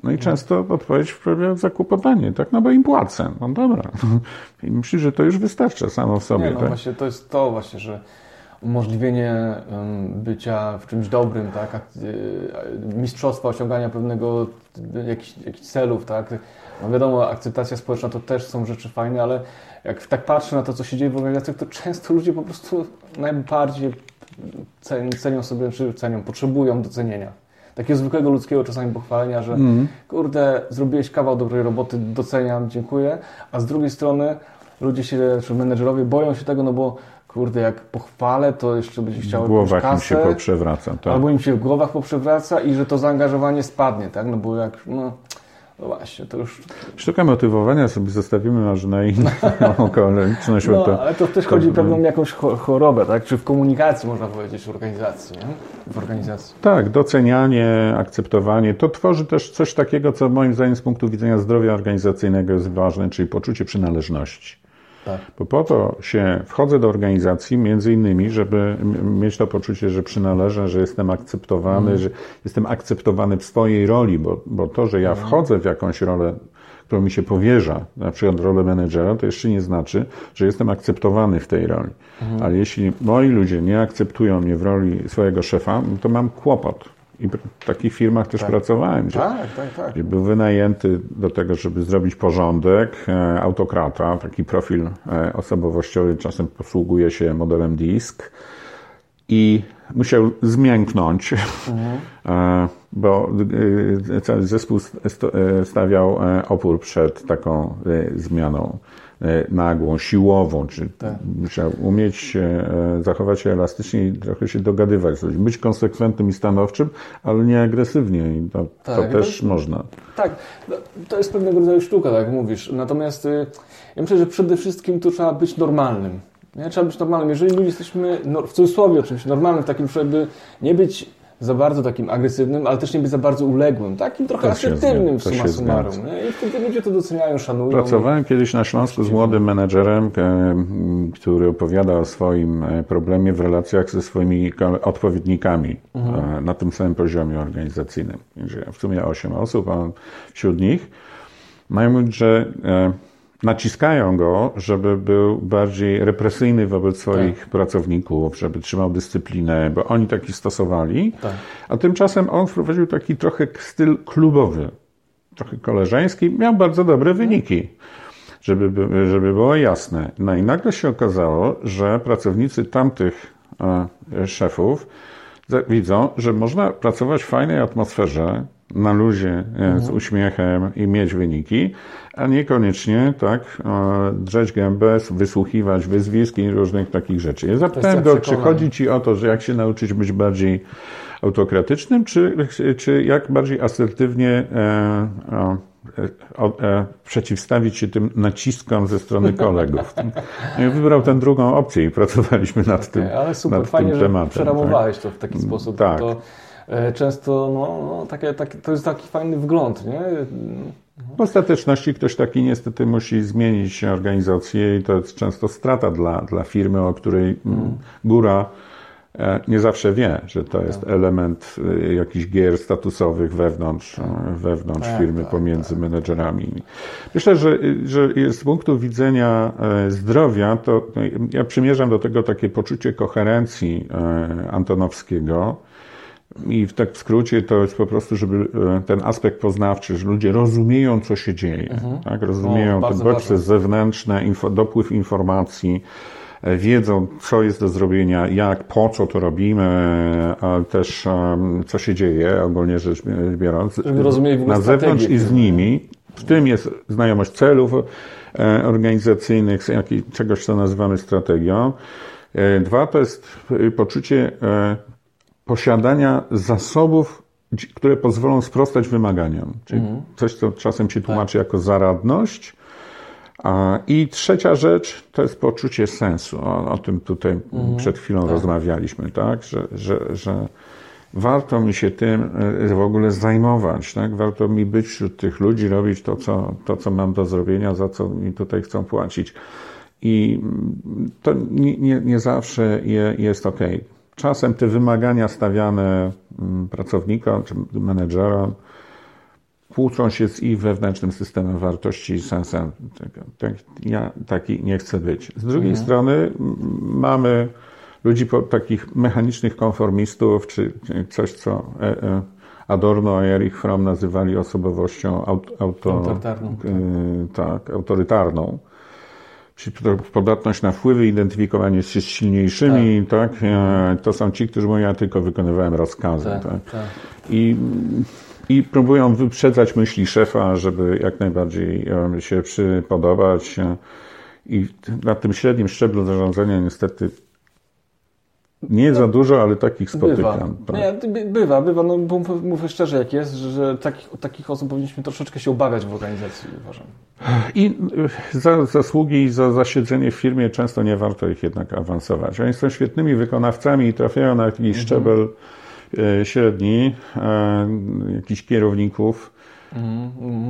No i no. często odpowiedź wprawia zakłopotanie, tak? No bo im płacę. No dobra. I myślę, że to już wystarcza samo w sobie. Nie, no tak? właśnie to jest to właśnie, że umożliwienie bycia w czymś dobrym, tak? Y, mistrzostwa, osiągania pewnego jakichś, jakichś celów, tak? No wiadomo, akceptacja społeczna to też są rzeczy fajne, ale jak tak patrzę na to, co się dzieje w organizacjach, to często ludzie po prostu najbardziej cenią sobie, czy cenią, potrzebują docenienia. Takiego zwykłego ludzkiego czasami pochwalenia, że mm. kurde, zrobiłeś kawał dobrej roboty, doceniam, dziękuję, a z drugiej strony ludzie się, czy menedżerowie boją się tego, no bo kurde, jak pochwalę, to jeszcze będzie chciał W głowach kasę, im się poprzewraca. Tak. Albo im się w głowach poprzewraca i że to zaangażowanie spadnie, tak? No bo jak, no, no właśnie, to już... Sztuka motywowania sobie zostawimy może na inną okoliczność. No, to, ale to też to... chodzi o pewną jakąś chorobę, tak? Czy w komunikacji, można powiedzieć, w organizacji, nie? W organizacji. Tak, docenianie, akceptowanie. To tworzy też coś takiego, co moim zdaniem z punktu widzenia zdrowia organizacyjnego jest ważne, czyli poczucie przynależności. Tak. Bo po to się wchodzę do organizacji, między innymi, żeby mieć to poczucie, że przynależę, że jestem akceptowany, mm. że jestem akceptowany w swojej roli, bo, bo to, że ja mhm. wchodzę w jakąś rolę, którą mi się powierza, na przykład rolę menedżera, to jeszcze nie znaczy, że jestem akceptowany w tej roli. Mm. Ale jeśli moi ludzie nie akceptują mnie w roli swojego szefa, to mam kłopot. I w takich firmach też Tak. pracowałem, gdzie, Tak, tak, tak. gdzie był wynajęty do tego, żeby zrobić porządek, e, autokrata, taki profil e, osobowościowy, czasem posługuje się modelem DISC i musiał zmięknąć, e, bo cały zespół st- stawiał opór przed taką zmianą nagłą, siłową, czy Tak. musiał umieć e, zachować się elastycznie i trochę się dogadywać z ludźmi, być konsekwentnym i stanowczym, ale nie agresywnie i to, Tak, to też to- można. Tak, no, to jest pewnego rodzaju sztuka, tak jak mówisz. Natomiast y, ja myślę, że przede wszystkim tu trzeba być normalnym. Nie? Trzeba być normalnym. Jeżeli ludzie jesteśmy, no, w cudzysłowie oczywiście, normalnym, takim, żeby nie być za bardzo takim agresywnym, ale też nie być za bardzo uległym, takim trochę asertywnym w summa summarum. I wtedy ludzie to doceniają, szanują. Pracowałem kiedyś na Śląsku z młodym menedżerem, e, który opowiada o swoim e, problemie w relacjach ze swoimi odpowiednikami e, na tym samym poziomie organizacyjnym. W sumie 8 osób, a wśród nich mają mówić, że naciskają go, żeby był bardziej represyjny wobec swoich pracowników, żeby trzymał dyscyplinę, bo oni taki stosowali. Tak. A tymczasem on wprowadził taki trochę styl klubowy, trochę koleżeński, miał bardzo dobre wyniki, żeby, by- żeby było jasne. No i nagle się okazało, że pracownicy tamtych e, szefów widzą, że można pracować w fajnej atmosferze, na luzie, e, z uśmiechem i mieć wyniki, a niekoniecznie tak e, drzeć gębę, wysłuchiwać wyzwisk i różnych takich rzeczy. Ja zapytałem go, czy chodzi Ci o to, że jak się nauczyć być bardziej autokratycznym, czy, czy jak bardziej asertywnie e, e, o, e, przeciwstawić się tym naciskom ze strony kolegów. No wybrał tę drugą opcję i pracowaliśmy nad tym, Ale super, nad fajnie, tym że tematem. przeramowałeś to w taki sposób. tak. To e, często no, no, takie, takie, to jest taki fajny wgląd, nie? W ostateczności ktoś taki niestety musi zmienić organizację i to jest często strata dla, dla firmy, o której mm, góra e, nie zawsze wie, że to jest element e, jakichś gier statusowych wewnątrz, e, wewnątrz Tak, firmy, tak, pomiędzy menedżerami. Myślę, że, że z punktu widzenia e, zdrowia, to no, ja przymierzam do tego takie poczucie koherencji e, Antonowskiego, i w tak w skrócie to jest po prostu, żeby e, ten aspekt poznawczy, że ludzie rozumieją, co się dzieje, tak? rozumieją O, te bodźce ważne. zewnętrzne, info, dopływ informacji, e, wiedzą, co jest do zrobienia, jak, po co to robimy, ale też em, co się dzieje, ogólnie rzecz biorąc, na zewnątrz i z firmy. nimi. W tym jest znajomość celów e, organizacyjnych, jakiej- czegoś, co nazywamy strategią. E, Dwa to jest e, poczucie e, posiadania zasobów, które pozwolą sprostać wymaganiom. Czyli coś, co czasem się tłumaczy jako zaradność. A, I trzecia rzecz to jest poczucie sensu. O, o tym tutaj przed chwilą rozmawialiśmy, tak? Że, że, że warto mi się tym e, w ogóle zajmować, tak? Warto mi być wśród tych ludzi, robić to, co, to, co mam do zrobienia, za co mi tutaj chcą płacić. I mm, to nie, nie, nie zawsze je, jest ok. Czasem te wymagania stawiane mm, pracownikom czy menedżerom kłócą się z ich wewnętrznym systemem wartości i sensem tego. Tak, ja taki nie chcę być. Z drugiej strony m, mamy ludzi po, takich mechanicznych konformistów, czy coś, co e, e, Adorno i Erich Fromm nazywali osobowością aut, auto, Autorytarną, e, tak, autorytarną. Czyli podatność na wpływy, identyfikowanie się z silniejszymi, tak. E, To są ci, którzy mówią, ja tylko wykonywałem rozkazy, Tak, tak. tak. I, I próbują wyprzedzać myśli szefa, żeby jak najbardziej się przypodobać. e, I na tym średnim szczeblu zarządzania niestety nie za dużo, ale takich Bywa. spotykam. tak. Nie, by- bywa, bywa. No, bo mów- mówię szczerze, jak jest, że, takich, takich osób powinniśmy troszeczkę się obawiać w organizacji, uważam. I y, za zasługi i za zasiedzenie w firmie często nie warto ich jednak awansować. Oni są świetnymi wykonawcami i trafiają na jakiś Mhm. szczebel e, średni, e, jakichś kierowników.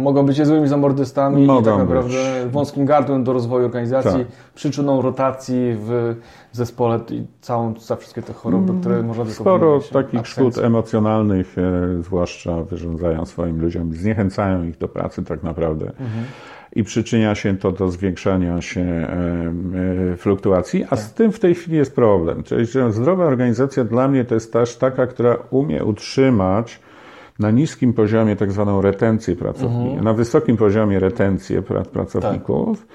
Mogą być złymi zamordystami i Mogą tak być. naprawdę wąskim gardłem do rozwoju organizacji, Tak. przyczyną rotacji w zespole i całą, za wszystkie te choroby, które można by Mm, Sporo takich szkód emocjonalnych, zwłaszcza wyrządzają swoim ludziom, zniechęcają ich do pracy tak naprawdę. i przyczynia się to do zwiększania się e, fluktuacji, a z tym w tej chwili jest problem. Czyli zdrowa organizacja dla mnie to jest też taka, która umie utrzymać na niskim poziomie tak zwaną retencję pracowników, mhm. na wysokim poziomie retencję pracowników,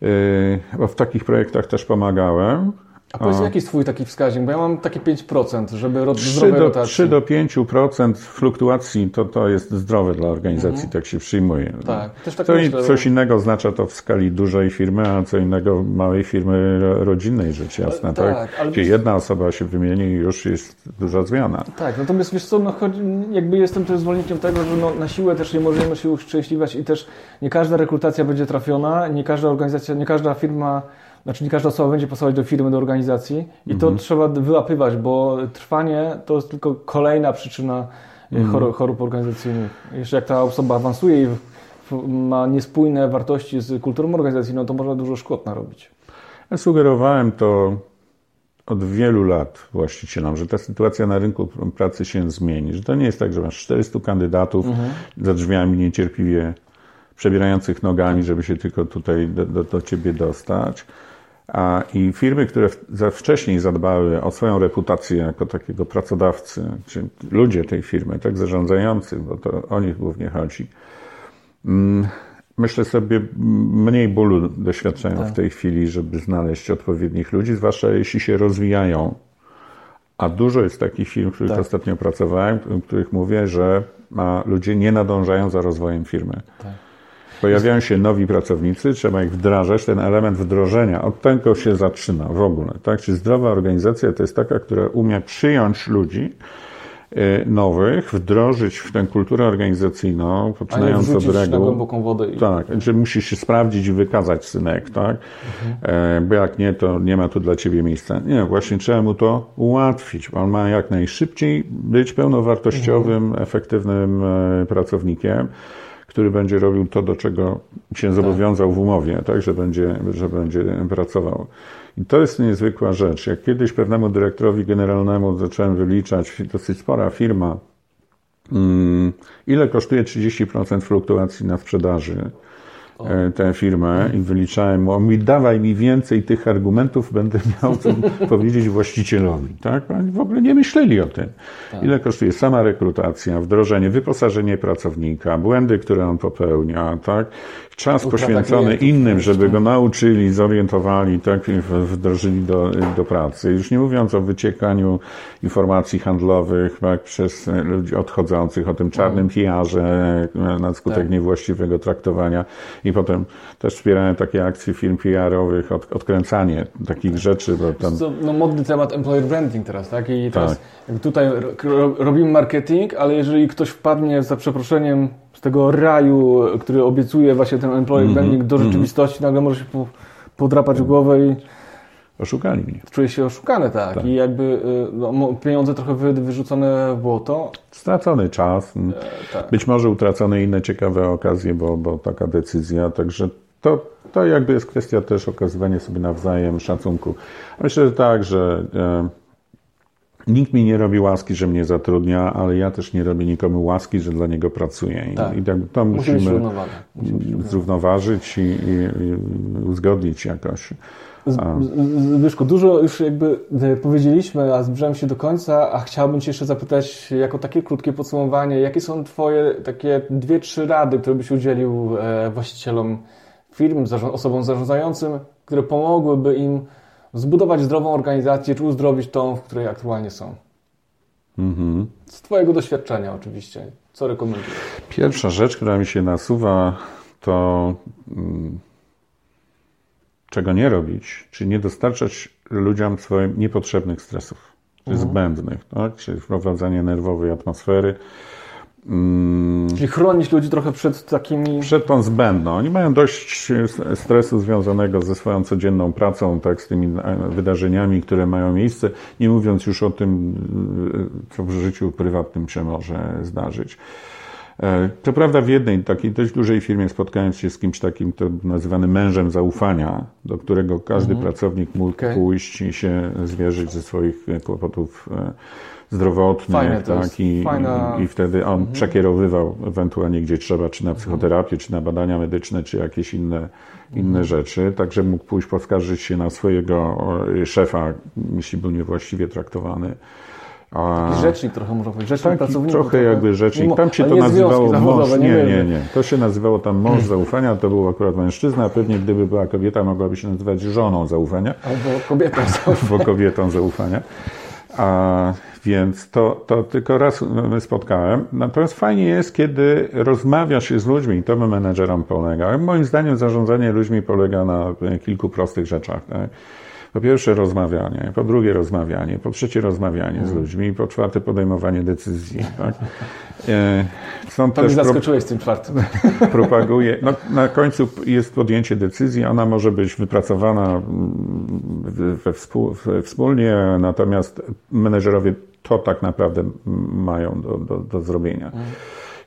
tak. bo w takich projektach też pomagałem. A powiedz, jaki jest Twój taki wskaźnik? Bo ja mam takie 5%, żeby ro 3 do, rotacji. 3 do 5% fluktuacji to, to jest zdrowe dla organizacji, mhm. tak się przyjmuje. Tak, też tak co, myślę, Coś innego oznacza to w skali dużej firmy, a co innego małej firmy rodzinnej, rzecz jasna. Tak, tak? Ale... Gdzie jedna osoba się wymieni i już jest duża zmiana. Tak, natomiast wiesz co, no, chodzi, jakby jestem też zwolennikiem tego, że no, na siłę też nie możemy się uszczęśliwać i też nie każda rekrutacja będzie trafiona, nie każda organizacja, nie każda firma znaczy nie każda osoba będzie pasować do firmy, do organizacji i mhm. to trzeba wyłapywać, bo trwanie to jest tylko kolejna przyczyna e, mhm. chorób organizacyjnych. Jeszcze jak ta osoba awansuje i ma niespójne wartości z kulturą organizacji, no to można dużo szkód narobić. Ja sugerowałem to od wielu lat właścicielom, że ta sytuacja na rynku pracy się zmieni, że to nie jest tak, że masz 400 kandydatów mhm. za drzwiami niecierpliwie przebierających nogami, żeby się tylko tutaj do, do, do ciebie dostać I firmy, które wcześniej zadbały o swoją reputację jako takiego pracodawcy, czy ludzie tej firmy, tak zarządzający, bo to o nich głównie chodzi, mm, myślę sobie, mniej bólu doświadczają tak. w tej chwili, żeby znaleźć odpowiednich ludzi, zwłaszcza jeśli się rozwijają. A dużo jest takich firm, w których tak. ostatnio pracowałem, w których mówię, że ludzie nie nadążają za rozwojem firmy. Tak. Pojawiają się nowi pracownicy, trzeba ich wdrażać, ten element wdrożenia, od tego się zaczyna w ogóle. Tak? Czy zdrowa organizacja to jest taka, która umie przyjąć ludzi, y, nowych, wdrożyć w tę kulturę organizacyjną, poczynając od reguł. na głęboką wodę. I... Tak, że musisz się sprawdzić i wykazać synek, tak? Mhm. Bo jak nie, to nie ma tu dla ciebie miejsca. Nie, właśnie trzeba mu to ułatwić. On ma jak najszybciej być pełnowartościowym, mhm. efektywnym e, pracownikiem który będzie robił to, do czego się tak. zobowiązał w umowie, tak, że będzie, że będzie pracował. I to jest niezwykła rzecz. Jak kiedyś pewnemu dyrektorowi generalnemu zacząłem wyliczać, dosyć spora firma, mm, ile kosztuje 30% fluktuacji na sprzedaży, tę firmę i wyliczałem mu, mi dawaj mi więcej tych argumentów, będę miał co powiedzieć właścicielowi. Tak? Oni w ogóle nie myśleli o tym. Tak. Ile kosztuje sama rekrutacja, wdrożenie, wyposażenie pracownika, błędy, które on popełnia, tak? czas poświęcony innym, żeby go nauczyli, zorientowali, tak, wdrożyli do, do pracy. Już nie mówiąc o wyciekaniu informacji handlowych tak, przez ludzi odchodzących, o tym czarnym PR-ze na skutek tak. niewłaściwego traktowania i potem też wspierałem takie akcje firm PR-owych, od, odkręcanie takich tak. rzeczy. Bo tam... no, modny temat employer branding teraz, tak? I teraz tak. tutaj robimy marketing, ale jeżeli ktoś wpadnie za przeproszeniem z tego raju, który obiecuje właśnie ten employer mm -hmm. branding do mhm. rzeczywistości, nagle może się podrapać w głowę i Oszukali mnie. Czuje się oszukany, tak. tak. I jakby y, no, pieniądze trochę wyrzucone w błoto. Stracony czas. E, tak. Być może utracone inne ciekawe okazje, bo, bo taka decyzja. Także to, to jakby jest kwestia też okazywania sobie nawzajem szacunku. Myślę, że tak, że e, Nikt mi nie robi łaski, że mnie zatrudnia, ale ja też nie robię nikomu łaski, że dla niego pracuję. I, tak. i to musimy, musimy zrównoważyć i, i, i uzgodnić jakoś. Zbyszku, dużo już jakby e, powiedzieliśmy, a zbliżamy się do końca, a chciałbym Cię jeszcze zapytać, jako takie krótkie podsumowanie, jakie są Twoje takie dwie, trzy rady, które byś udzielił e, właścicielom firm, osobom zarządzającym, które pomogłyby im zbudować zdrową organizację, czy uzdrowić tą, w której aktualnie są? Mhm. Z Twojego doświadczenia oczywiście. Co rekomendujesz? Pierwsza rzecz, która mi się nasuwa, to mm, czego nie robić, czyli nie dostarczać ludziom swoim niepotrzebnych stresów, mhm. zbędnych, tak? czyli wprowadzanie nerwowej atmosfery, Mm. Czyli chronić ludzi trochę przed takimi. Przed tą zbędną. Oni mają dość stresu związanego ze swoją codzienną pracą, tak, z tymi e, wydarzeniami, które mają miejsce, nie mówiąc już o tym, e, co w życiu prywatnym się może zdarzyć. E, to prawda, w jednej takiej dość dużej firmie spotkałem się z kimś takim, to nazywany mężem zaufania, do którego każdy mhm. pracownik mógł okay. pójść i się zwierzyć ze swoich kłopotów e, zdrowotnych, Fajne, tak, i, fajna... i, wtedy on mhm. przekierowywał ewentualnie gdzie trzeba, czy na mhm. psychoterapię, czy na badania medyczne, czy jakieś inne, inne mhm. rzeczy, także mógł pójść poskarżyć się na swojego szefa, jeśli był niewłaściwie traktowany. Taki rzecznik trochę można powiedzieć, rzecznik Taki Trochę jakby rzecznik. Tam się to nazywało mąż. Nie, nie, nie, nie. To się nazywało tam mąż zaufania, to był akurat mężczyzna, a pewnie gdyby była kobieta, mogłaby się nazywać żoną zaufania. Albo kobietą zaufania. Albo kobietą zaufania. A, więc to, to tylko raz spotkałem. Natomiast fajnie jest, kiedy rozmawia się z ludźmi, to my menedżerom polega. Moim zdaniem zarządzanie ludźmi polega na kilku prostych rzeczach. Tak? Po pierwsze rozmawianie, po drugie rozmawianie, po trzecie rozmawianie z mhm. ludźmi, po czwarte podejmowanie decyzji. Tak? E, są to też mnie zaskoczyłeś z tym czwartym. Propaguje. No, na końcu jest podjęcie decyzji, ona może być wypracowana we współ, wspólnie, natomiast menedżerowie to tak naprawdę mają do, do, do zrobienia. Mhm.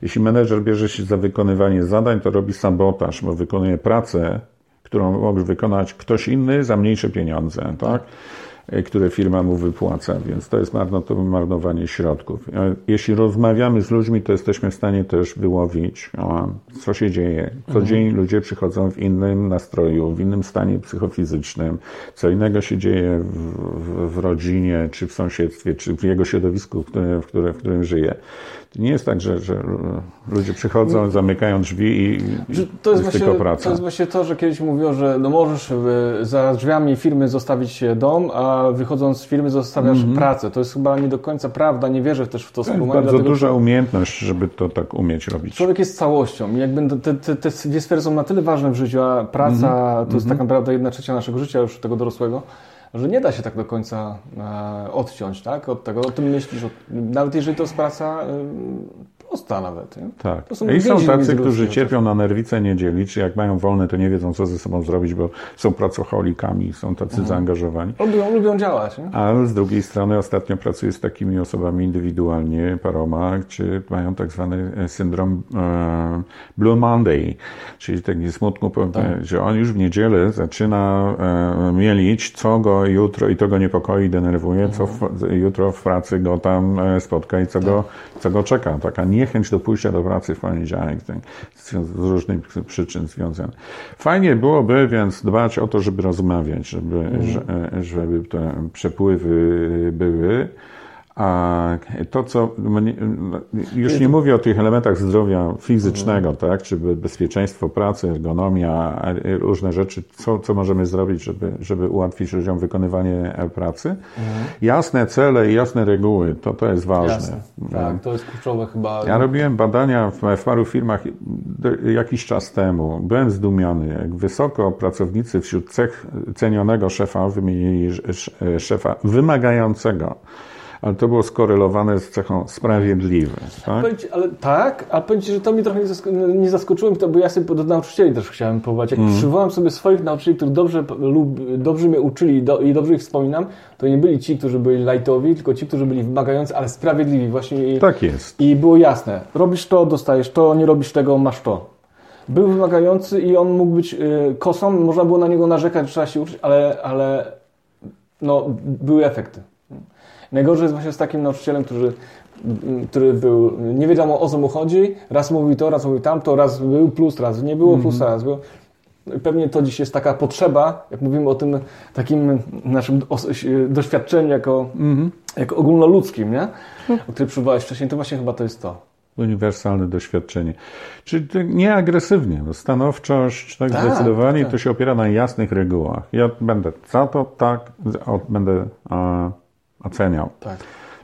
Jeśli menedżer bierze się za wykonywanie zadań, to robi sabotaż, bo wykonuje pracę, którą mógł wykonać ktoś inny za mniejsze pieniądze, tak? E, które firma mu wypłaca, więc to jest marnowanie środków. E, jeśli rozmawiamy z ludźmi, to jesteśmy w stanie też wyłowić, co się dzieje. Co mhm. dzień ludzie przychodzą w innym nastroju, w innym stanie psychofizycznym, co innego się dzieje w, w, w rodzinie, czy w sąsiedztwie, czy w jego środowisku, w którym, w którym, w którym żyje. To nie jest tak, że, że ludzie przychodzą, zamykają drzwi i to jest, jest właśnie, tylko praca. To jest właśnie to, że kiedyś mówiło, że no możesz za drzwiami firmy zostawić dom, a wychodząc z firmy zostawiasz mm -hmm. pracę. To jest chyba nie do końca prawda, nie wierzę też w to. To jest bardzo dlatego, duża umiejętność, żeby to tak umieć robić. Człowiek jest całością jakby te, te, te dwie sfery są na tyle ważne w życiu, a praca mm -hmm. to jest mm -hmm. tak naprawdę jedna trzecia naszego życia już tego dorosłego, że nie da się tak do końca e, odciąć tak, od tego. O tym myślisz, nawet jeżeli to jest praca prosta nawet. Nie? Tak. I są tacy, którzy cierpią na nerwice niedzieli, czy jak mają wolne, to nie wiedzą, co ze sobą zrobić, bo są pracocholikami, są tacy mhm. zaangażowani. Lubią, lubią działać. Nie? Ale z drugiej strony ostatnio pracuję z takimi osobami indywidualnie, paroma, czy mają tak zwany e, syndrom e, Blue Monday, czyli taki smutku, tak. że on już w niedzielę zaczyna e, mielić, co go jutro, i to go niepokoi, denerwuje, mhm. co w, jutro w pracy go tam e, spotka i co, tak. go, co go czeka. Taka nie niechęć do pójścia do pracy w poniedziałek, tak, z różnych przyczyn związanych. Fajnie byłoby więc dbać o to, żeby rozmawiać, żeby, mm. żeby te przepływy były. A to, co już nie mówię o tych elementach zdrowia fizycznego, mhm. tak, czy bezpieczeństwo pracy, ergonomia, różne rzeczy, co, co możemy zrobić, żeby, żeby ułatwić ludziom wykonywanie pracy. Mhm. Jasne cele i jasne reguły, to, to jest ważne. Jasne. Tak, to jest kluczowe chyba. Ja robiłem badania w, w paru firmach jakiś czas temu. Byłem zdumiony, jak wysoko pracownicy wśród cech cenionego szefa wymienili szefa wymagającego ale to było skorelowane z cechą sprawiedliwy. Tak? ale tak, a powiem Ci, że to mnie trochę nie zaskoczyło, to, bo ja sobie do nauczycieli też chciałem powołać. Jak mm. przywołam sobie swoich nauczycieli, którzy dobrze, lub, dobrze mnie uczyli do, i dobrze ich wspominam, to nie byli ci, którzy byli lightowi, tylko ci, którzy byli wymagający, ale sprawiedliwi właśnie. I, tak jest. I było jasne, robisz to, dostajesz to, nie robisz tego, masz to. Był wymagający i on mógł być y, kosą, można było na niego narzekać, trzeba się uczyć, ale, ale no, były efekty. Najgorzej jest właśnie z takim nauczycielem, który, który był, nie wiedział o co mu chodzi, raz mówi to, raz mówi tamto, raz był plus, raz nie było plusa, raz był. Pewnie to dziś jest taka potrzeba, jak mówimy o tym takim naszym doświadczeniu jako, mm -hmm. jako ogólnoludzkim, nie? o którym przywołałeś wcześniej, to właśnie chyba to jest to uniwersalne doświadczenie. Czyli nie agresywnie, no stanowczość, tak, tak zdecydowanie tak. to się opiera na jasnych regułach. Ja będę za to, tak, będę a, oceniał. Tak.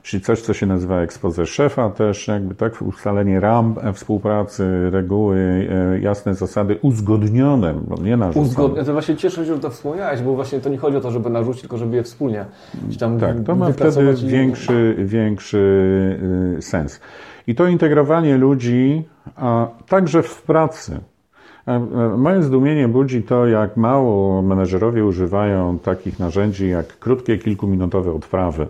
Czyli coś, co się nazywa ekspoze szefa, też jakby tak ustalenie ram współpracy, reguły, e, jasne zasady uzgodnione, bo nie narzucone. Uzgodnione. To właśnie cieszę się, że to wspomniałeś, bo właśnie to nie chodzi o to, żeby narzucić, tylko żeby je wspólnie tam Tak, to ma wtedy większy, większy y, sens. I to integrowanie ludzi, a także w pracy. Moje zdumienie budzi to, jak mało menedżerowie używają takich narzędzi jak krótkie, kilkuminutowe odprawy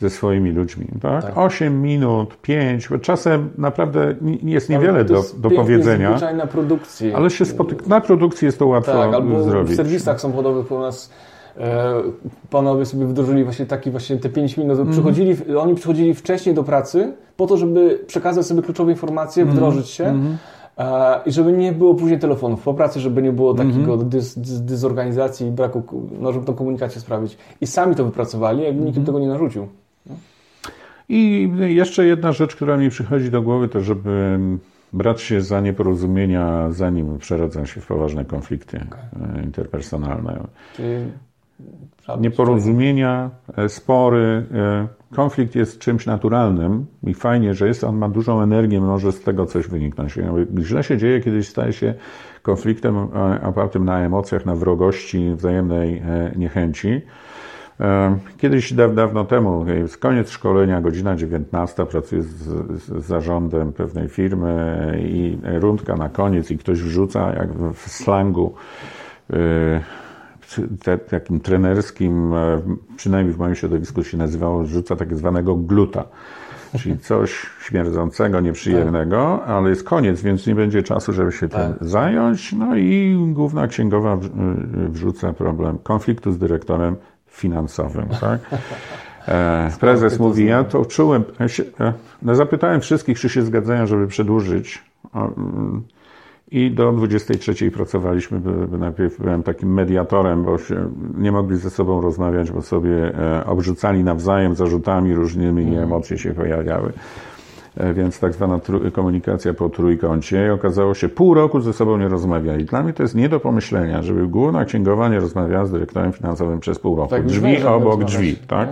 ze swoimi ludźmi. Tak? Tak. 8 minut, 5, czasem naprawdę jest niewiele do, do powiedzenia, zwyczajna produkcji. ale się spotyka, na produkcji jest to łatwo Tak, albo zrobić. w serwisach samochodowych u nas e, panowie sobie wdrożyli właśnie taki właśnie te 5 minut. Mhm. Przychodzili, Oni przychodzili wcześniej do pracy po to, żeby przekazać sobie kluczowe informacje, Mhm. wdrożyć się e, i żeby nie było później telefonów po pracy, żeby nie było Mhm. takiego dys, dys, dysorganizacji i braku, no żeby tą komunikację sprawić. I sami to wypracowali, jakby nikt im tego nie narzucił. I jeszcze jedna rzecz, która mi przychodzi do głowy, to żeby brać się za nieporozumienia, zanim przerodzą się w poważne konflikty e, interpersonalne. Czyli Nieporozumienia, e, spory, e, konflikt jest czymś naturalnym i fajnie, że jest, on ma dużą energię, może z tego coś wyniknąć. Źle się dzieje, kiedyś staje się konfliktem e, opartym na emocjach, na wrogości, wzajemnej niechęci. Kiedyś, da- dawno temu, jest koniec szkolenia, godzina 19, pracuję z, z zarządem pewnej firmy i rundka na koniec i ktoś wrzuca, jak w slangu, te, takim trenerskim, e, przynajmniej w moim środowisku się nazywało, rzuca tak zwanego gluta. Czyli coś śmierdzącego, nieprzyjemnego, ale jest koniec, więc nie będzie czasu, żeby się tym zająć. No i główna księgowa w- wrzuca problem konfliktu z dyrektorem finansowym. Tak? E, Prezes mówi, ja to czułem. Ja się, e, no zapytałem wszystkich, czy się zgadzają, żeby przedłużyć. Mm, I do 23 pracowaliśmy. Najpierw byłem takim mediatorem, bo nie mogli ze sobą rozmawiać, bo sobie e, obrzucali nawzajem zarzutami różnymi i emocje się pojawiały. E, Więc tak zwana komunikacja po trójkącie. I okazało się, pół roku ze sobą nie rozmawiali. Dla mnie to jest nie do pomyślenia, żeby główna księgowa nie rozmawiała z dyrektorem finansowym przez pół roku. Tak, drzwi obok drzwi, tak?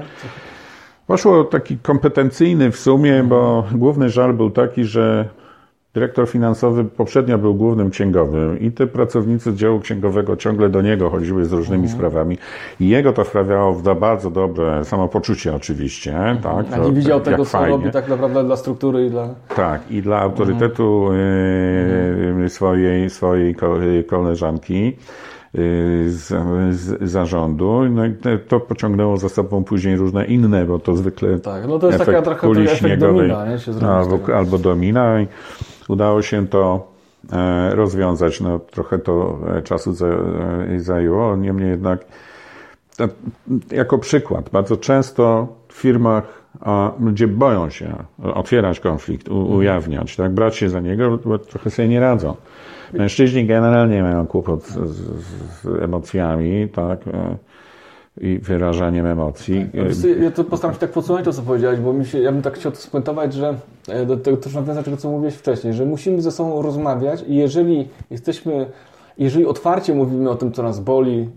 Poszło taki kompetencyjny w sumie, bo główny żal był taki, że dyrektor finansowy poprzednio był głównym księgowym i te pracownicy działu księgowego ciągle do niego chodziły z różnymi sprawami. I jego to wprawiało w bardzo dobre samopoczucie oczywiście, tak? A to- nie widział tego, co fajnie. robi tak naprawdę dla struktury i dla... Tak, i dla autorytetu e, swojej, swojej koleżanki e, z zarządu. No i to pociągnęło za sobą później różne inne, bo to zwykle Tak, no to jest taka efekt trochę kuli efekt śniegowej domina, nie, się albo, albo domina i udało się to e, rozwiązać. No, trochę to e, czasu za, e, zajęło, niemniej jednak jako przykład, bardzo często w firmach a, ludzie boją się otwierać konflikt, ujawniać, tak, brać się za niego, bo trochę sobie nie radzą. Mężczyźni generalnie mają kłopot z, z, z emocjami, tak, e, i wyrażaniem emocji. Wiesz co, Ja to postaram się tak podsumować to, co powiedziałeś, bo mi się, ja bym tak chciał to spuentować, że e, do tego też nawiązać tego, co mówiłeś wcześniej, że musimy ze sobą rozmawiać i jeżeli jesteśmy, jeżeli otwarcie mówimy o tym, co nas boli,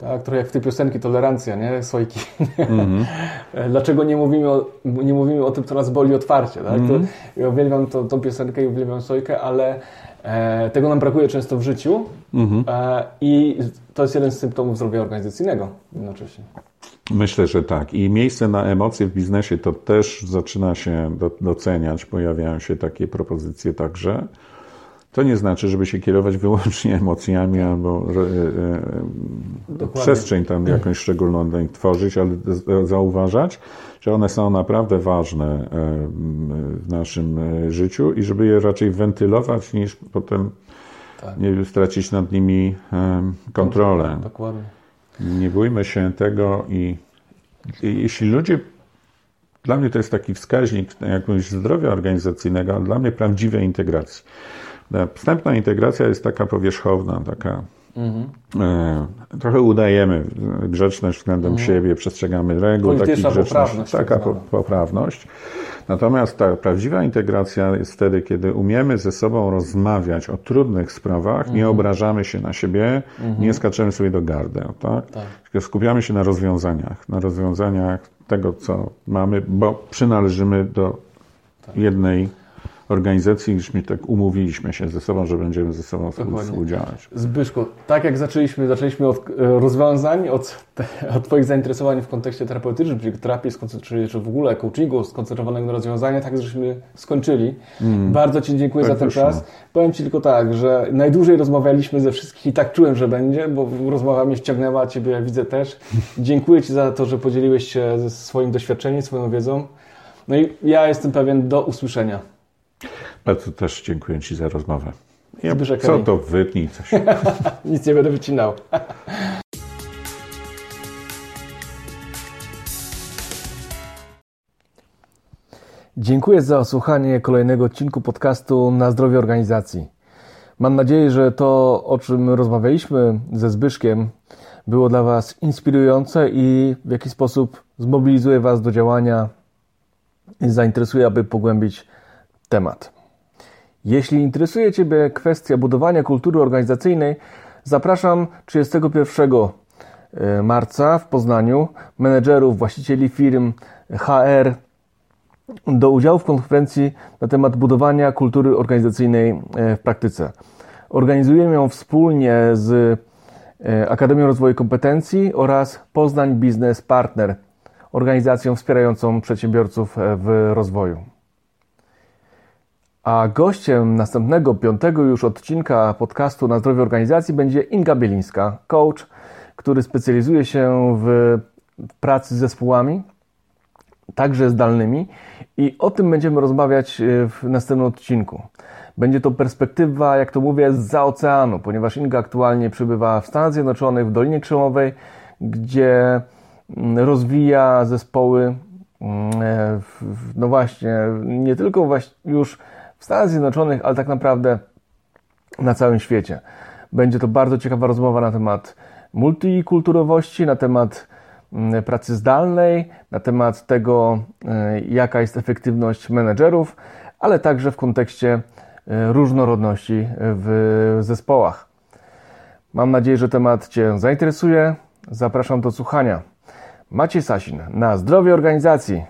tak, trochę jak w tej piosenki Tolerancja, nie? Sojki. E, Dlaczego nie mówimy, o, nie mówimy o tym, co nas boli otwarcie, tak? To, ja uwielbiam tą, tą piosenkę i uwielbiam Sojkę, ale e, tego nam brakuje często w życiu e, i to jest jeden z symptomów zdrowia organizacyjnego jednocześnie. Myślę, że tak. I miejsce na emocje w biznesie to też zaczyna się do, doceniać. Pojawiają się takie propozycje także. To nie znaczy, żeby się kierować wyłącznie emocjami albo e, e, przestrzeń tam jakąś szczególną dla nich tworzyć, ale z- zauważać, że one są naprawdę ważne e, w naszym e, życiu i żeby je raczej wentylować niż potem nie stracić nad nimi e, kontrolę. Dokładnie. Nie bójmy się tego i, i jeśli ludzie, dla mnie to jest taki wskaźnik jakiegoś zdrowia organizacyjnego, ale dla mnie prawdziwej integracji. Wstępna integracja jest taka powierzchowna, taka e, trochę udajemy grzeczność względem siebie, przestrzegamy reguł, takich poprawność, taka tak po, poprawność. Natomiast ta prawdziwa integracja jest wtedy, kiedy umiemy ze sobą rozmawiać o trudnych sprawach, nie obrażamy się na siebie, nie skaczemy sobie do gardeł, tak? Tylko skupiamy się na rozwiązaniach, na rozwiązaniach tego, co mamy, bo przynależymy do jednej organizacji, gdyśmy tak umówiliśmy się ze sobą, że będziemy ze sobą współdziałać. Zbyszku, tak jak zaczęliśmy, zaczęliśmy od e, rozwiązań, od, od Twoich zainteresowań w kontekście terapeutycznym, czyli terapii, czy w ogóle coachingu skoncentrowanego na rozwiązania, tak żeśmy skończyli. Mm. Bardzo Ci dziękuję tak za ten wyszło. czas. Powiem Ci tylko tak, że najdłużej rozmawialiśmy ze wszystkich i tak czułem, że będzie, bo rozmowa mnie wciągnęła, Ciebie widzę też. Dziękuję Ci za to, że podzieliłeś się ze swoim doświadczeniem, swoją wiedzą. No i ja jestem pewien do usłyszenia. Bardzo też dziękuję Ci za rozmowę. Ja, co to wytnij coś. Nic nie będę wycinał. Dziękuję za osłuchanie kolejnego odcinku podcastu Na zdrowie organizacji. Mam nadzieję, że to, o czym rozmawialiśmy ze Zbyszkiem, było dla Was inspirujące i w jakiś sposób zmobilizuje Was do działania i zainteresuje, aby pogłębić temat. Jeśli interesuje Ciebie kwestia budowania kultury organizacyjnej, zapraszam 31 e, marca w Poznaniu menedżerów, właścicieli firm, HR do udziału w konferencji na temat budowania kultury organizacyjnej e, w praktyce. Organizujemy ją wspólnie z e, Akademią Rozwoju Kompetencji oraz Poznań Business Partner, organizacją wspierającą przedsiębiorców w rozwoju. A gościem następnego, piątego już odcinka podcastu na zdrowie organizacji będzie Inga Bielińska, coach, który specjalizuje się w pracy z zespołami, także zdalnymi i o tym będziemy rozmawiać e, w następnym odcinku. Będzie to perspektywa, jak to mówię, z oceanu, ponieważ Inga aktualnie przebywa w Stanach Zjednoczonych, w Dolinie Krzemowej, gdzie mm, rozwija zespoły, mm, e, no właśnie, nie tylko już w Stanach Zjednoczonych, ale tak naprawdę na całym świecie. Będzie to bardzo ciekawa rozmowa na temat multikulturowości, na temat mm, pracy zdalnej, na temat tego, e, jaka jest efektywność menedżerów, ale także w kontekście e, różnorodności w zespołach. Mam nadzieję, że temat Cię zainteresuje. Zapraszam do słuchania. Maciej Sasin na zdrowie organizacji.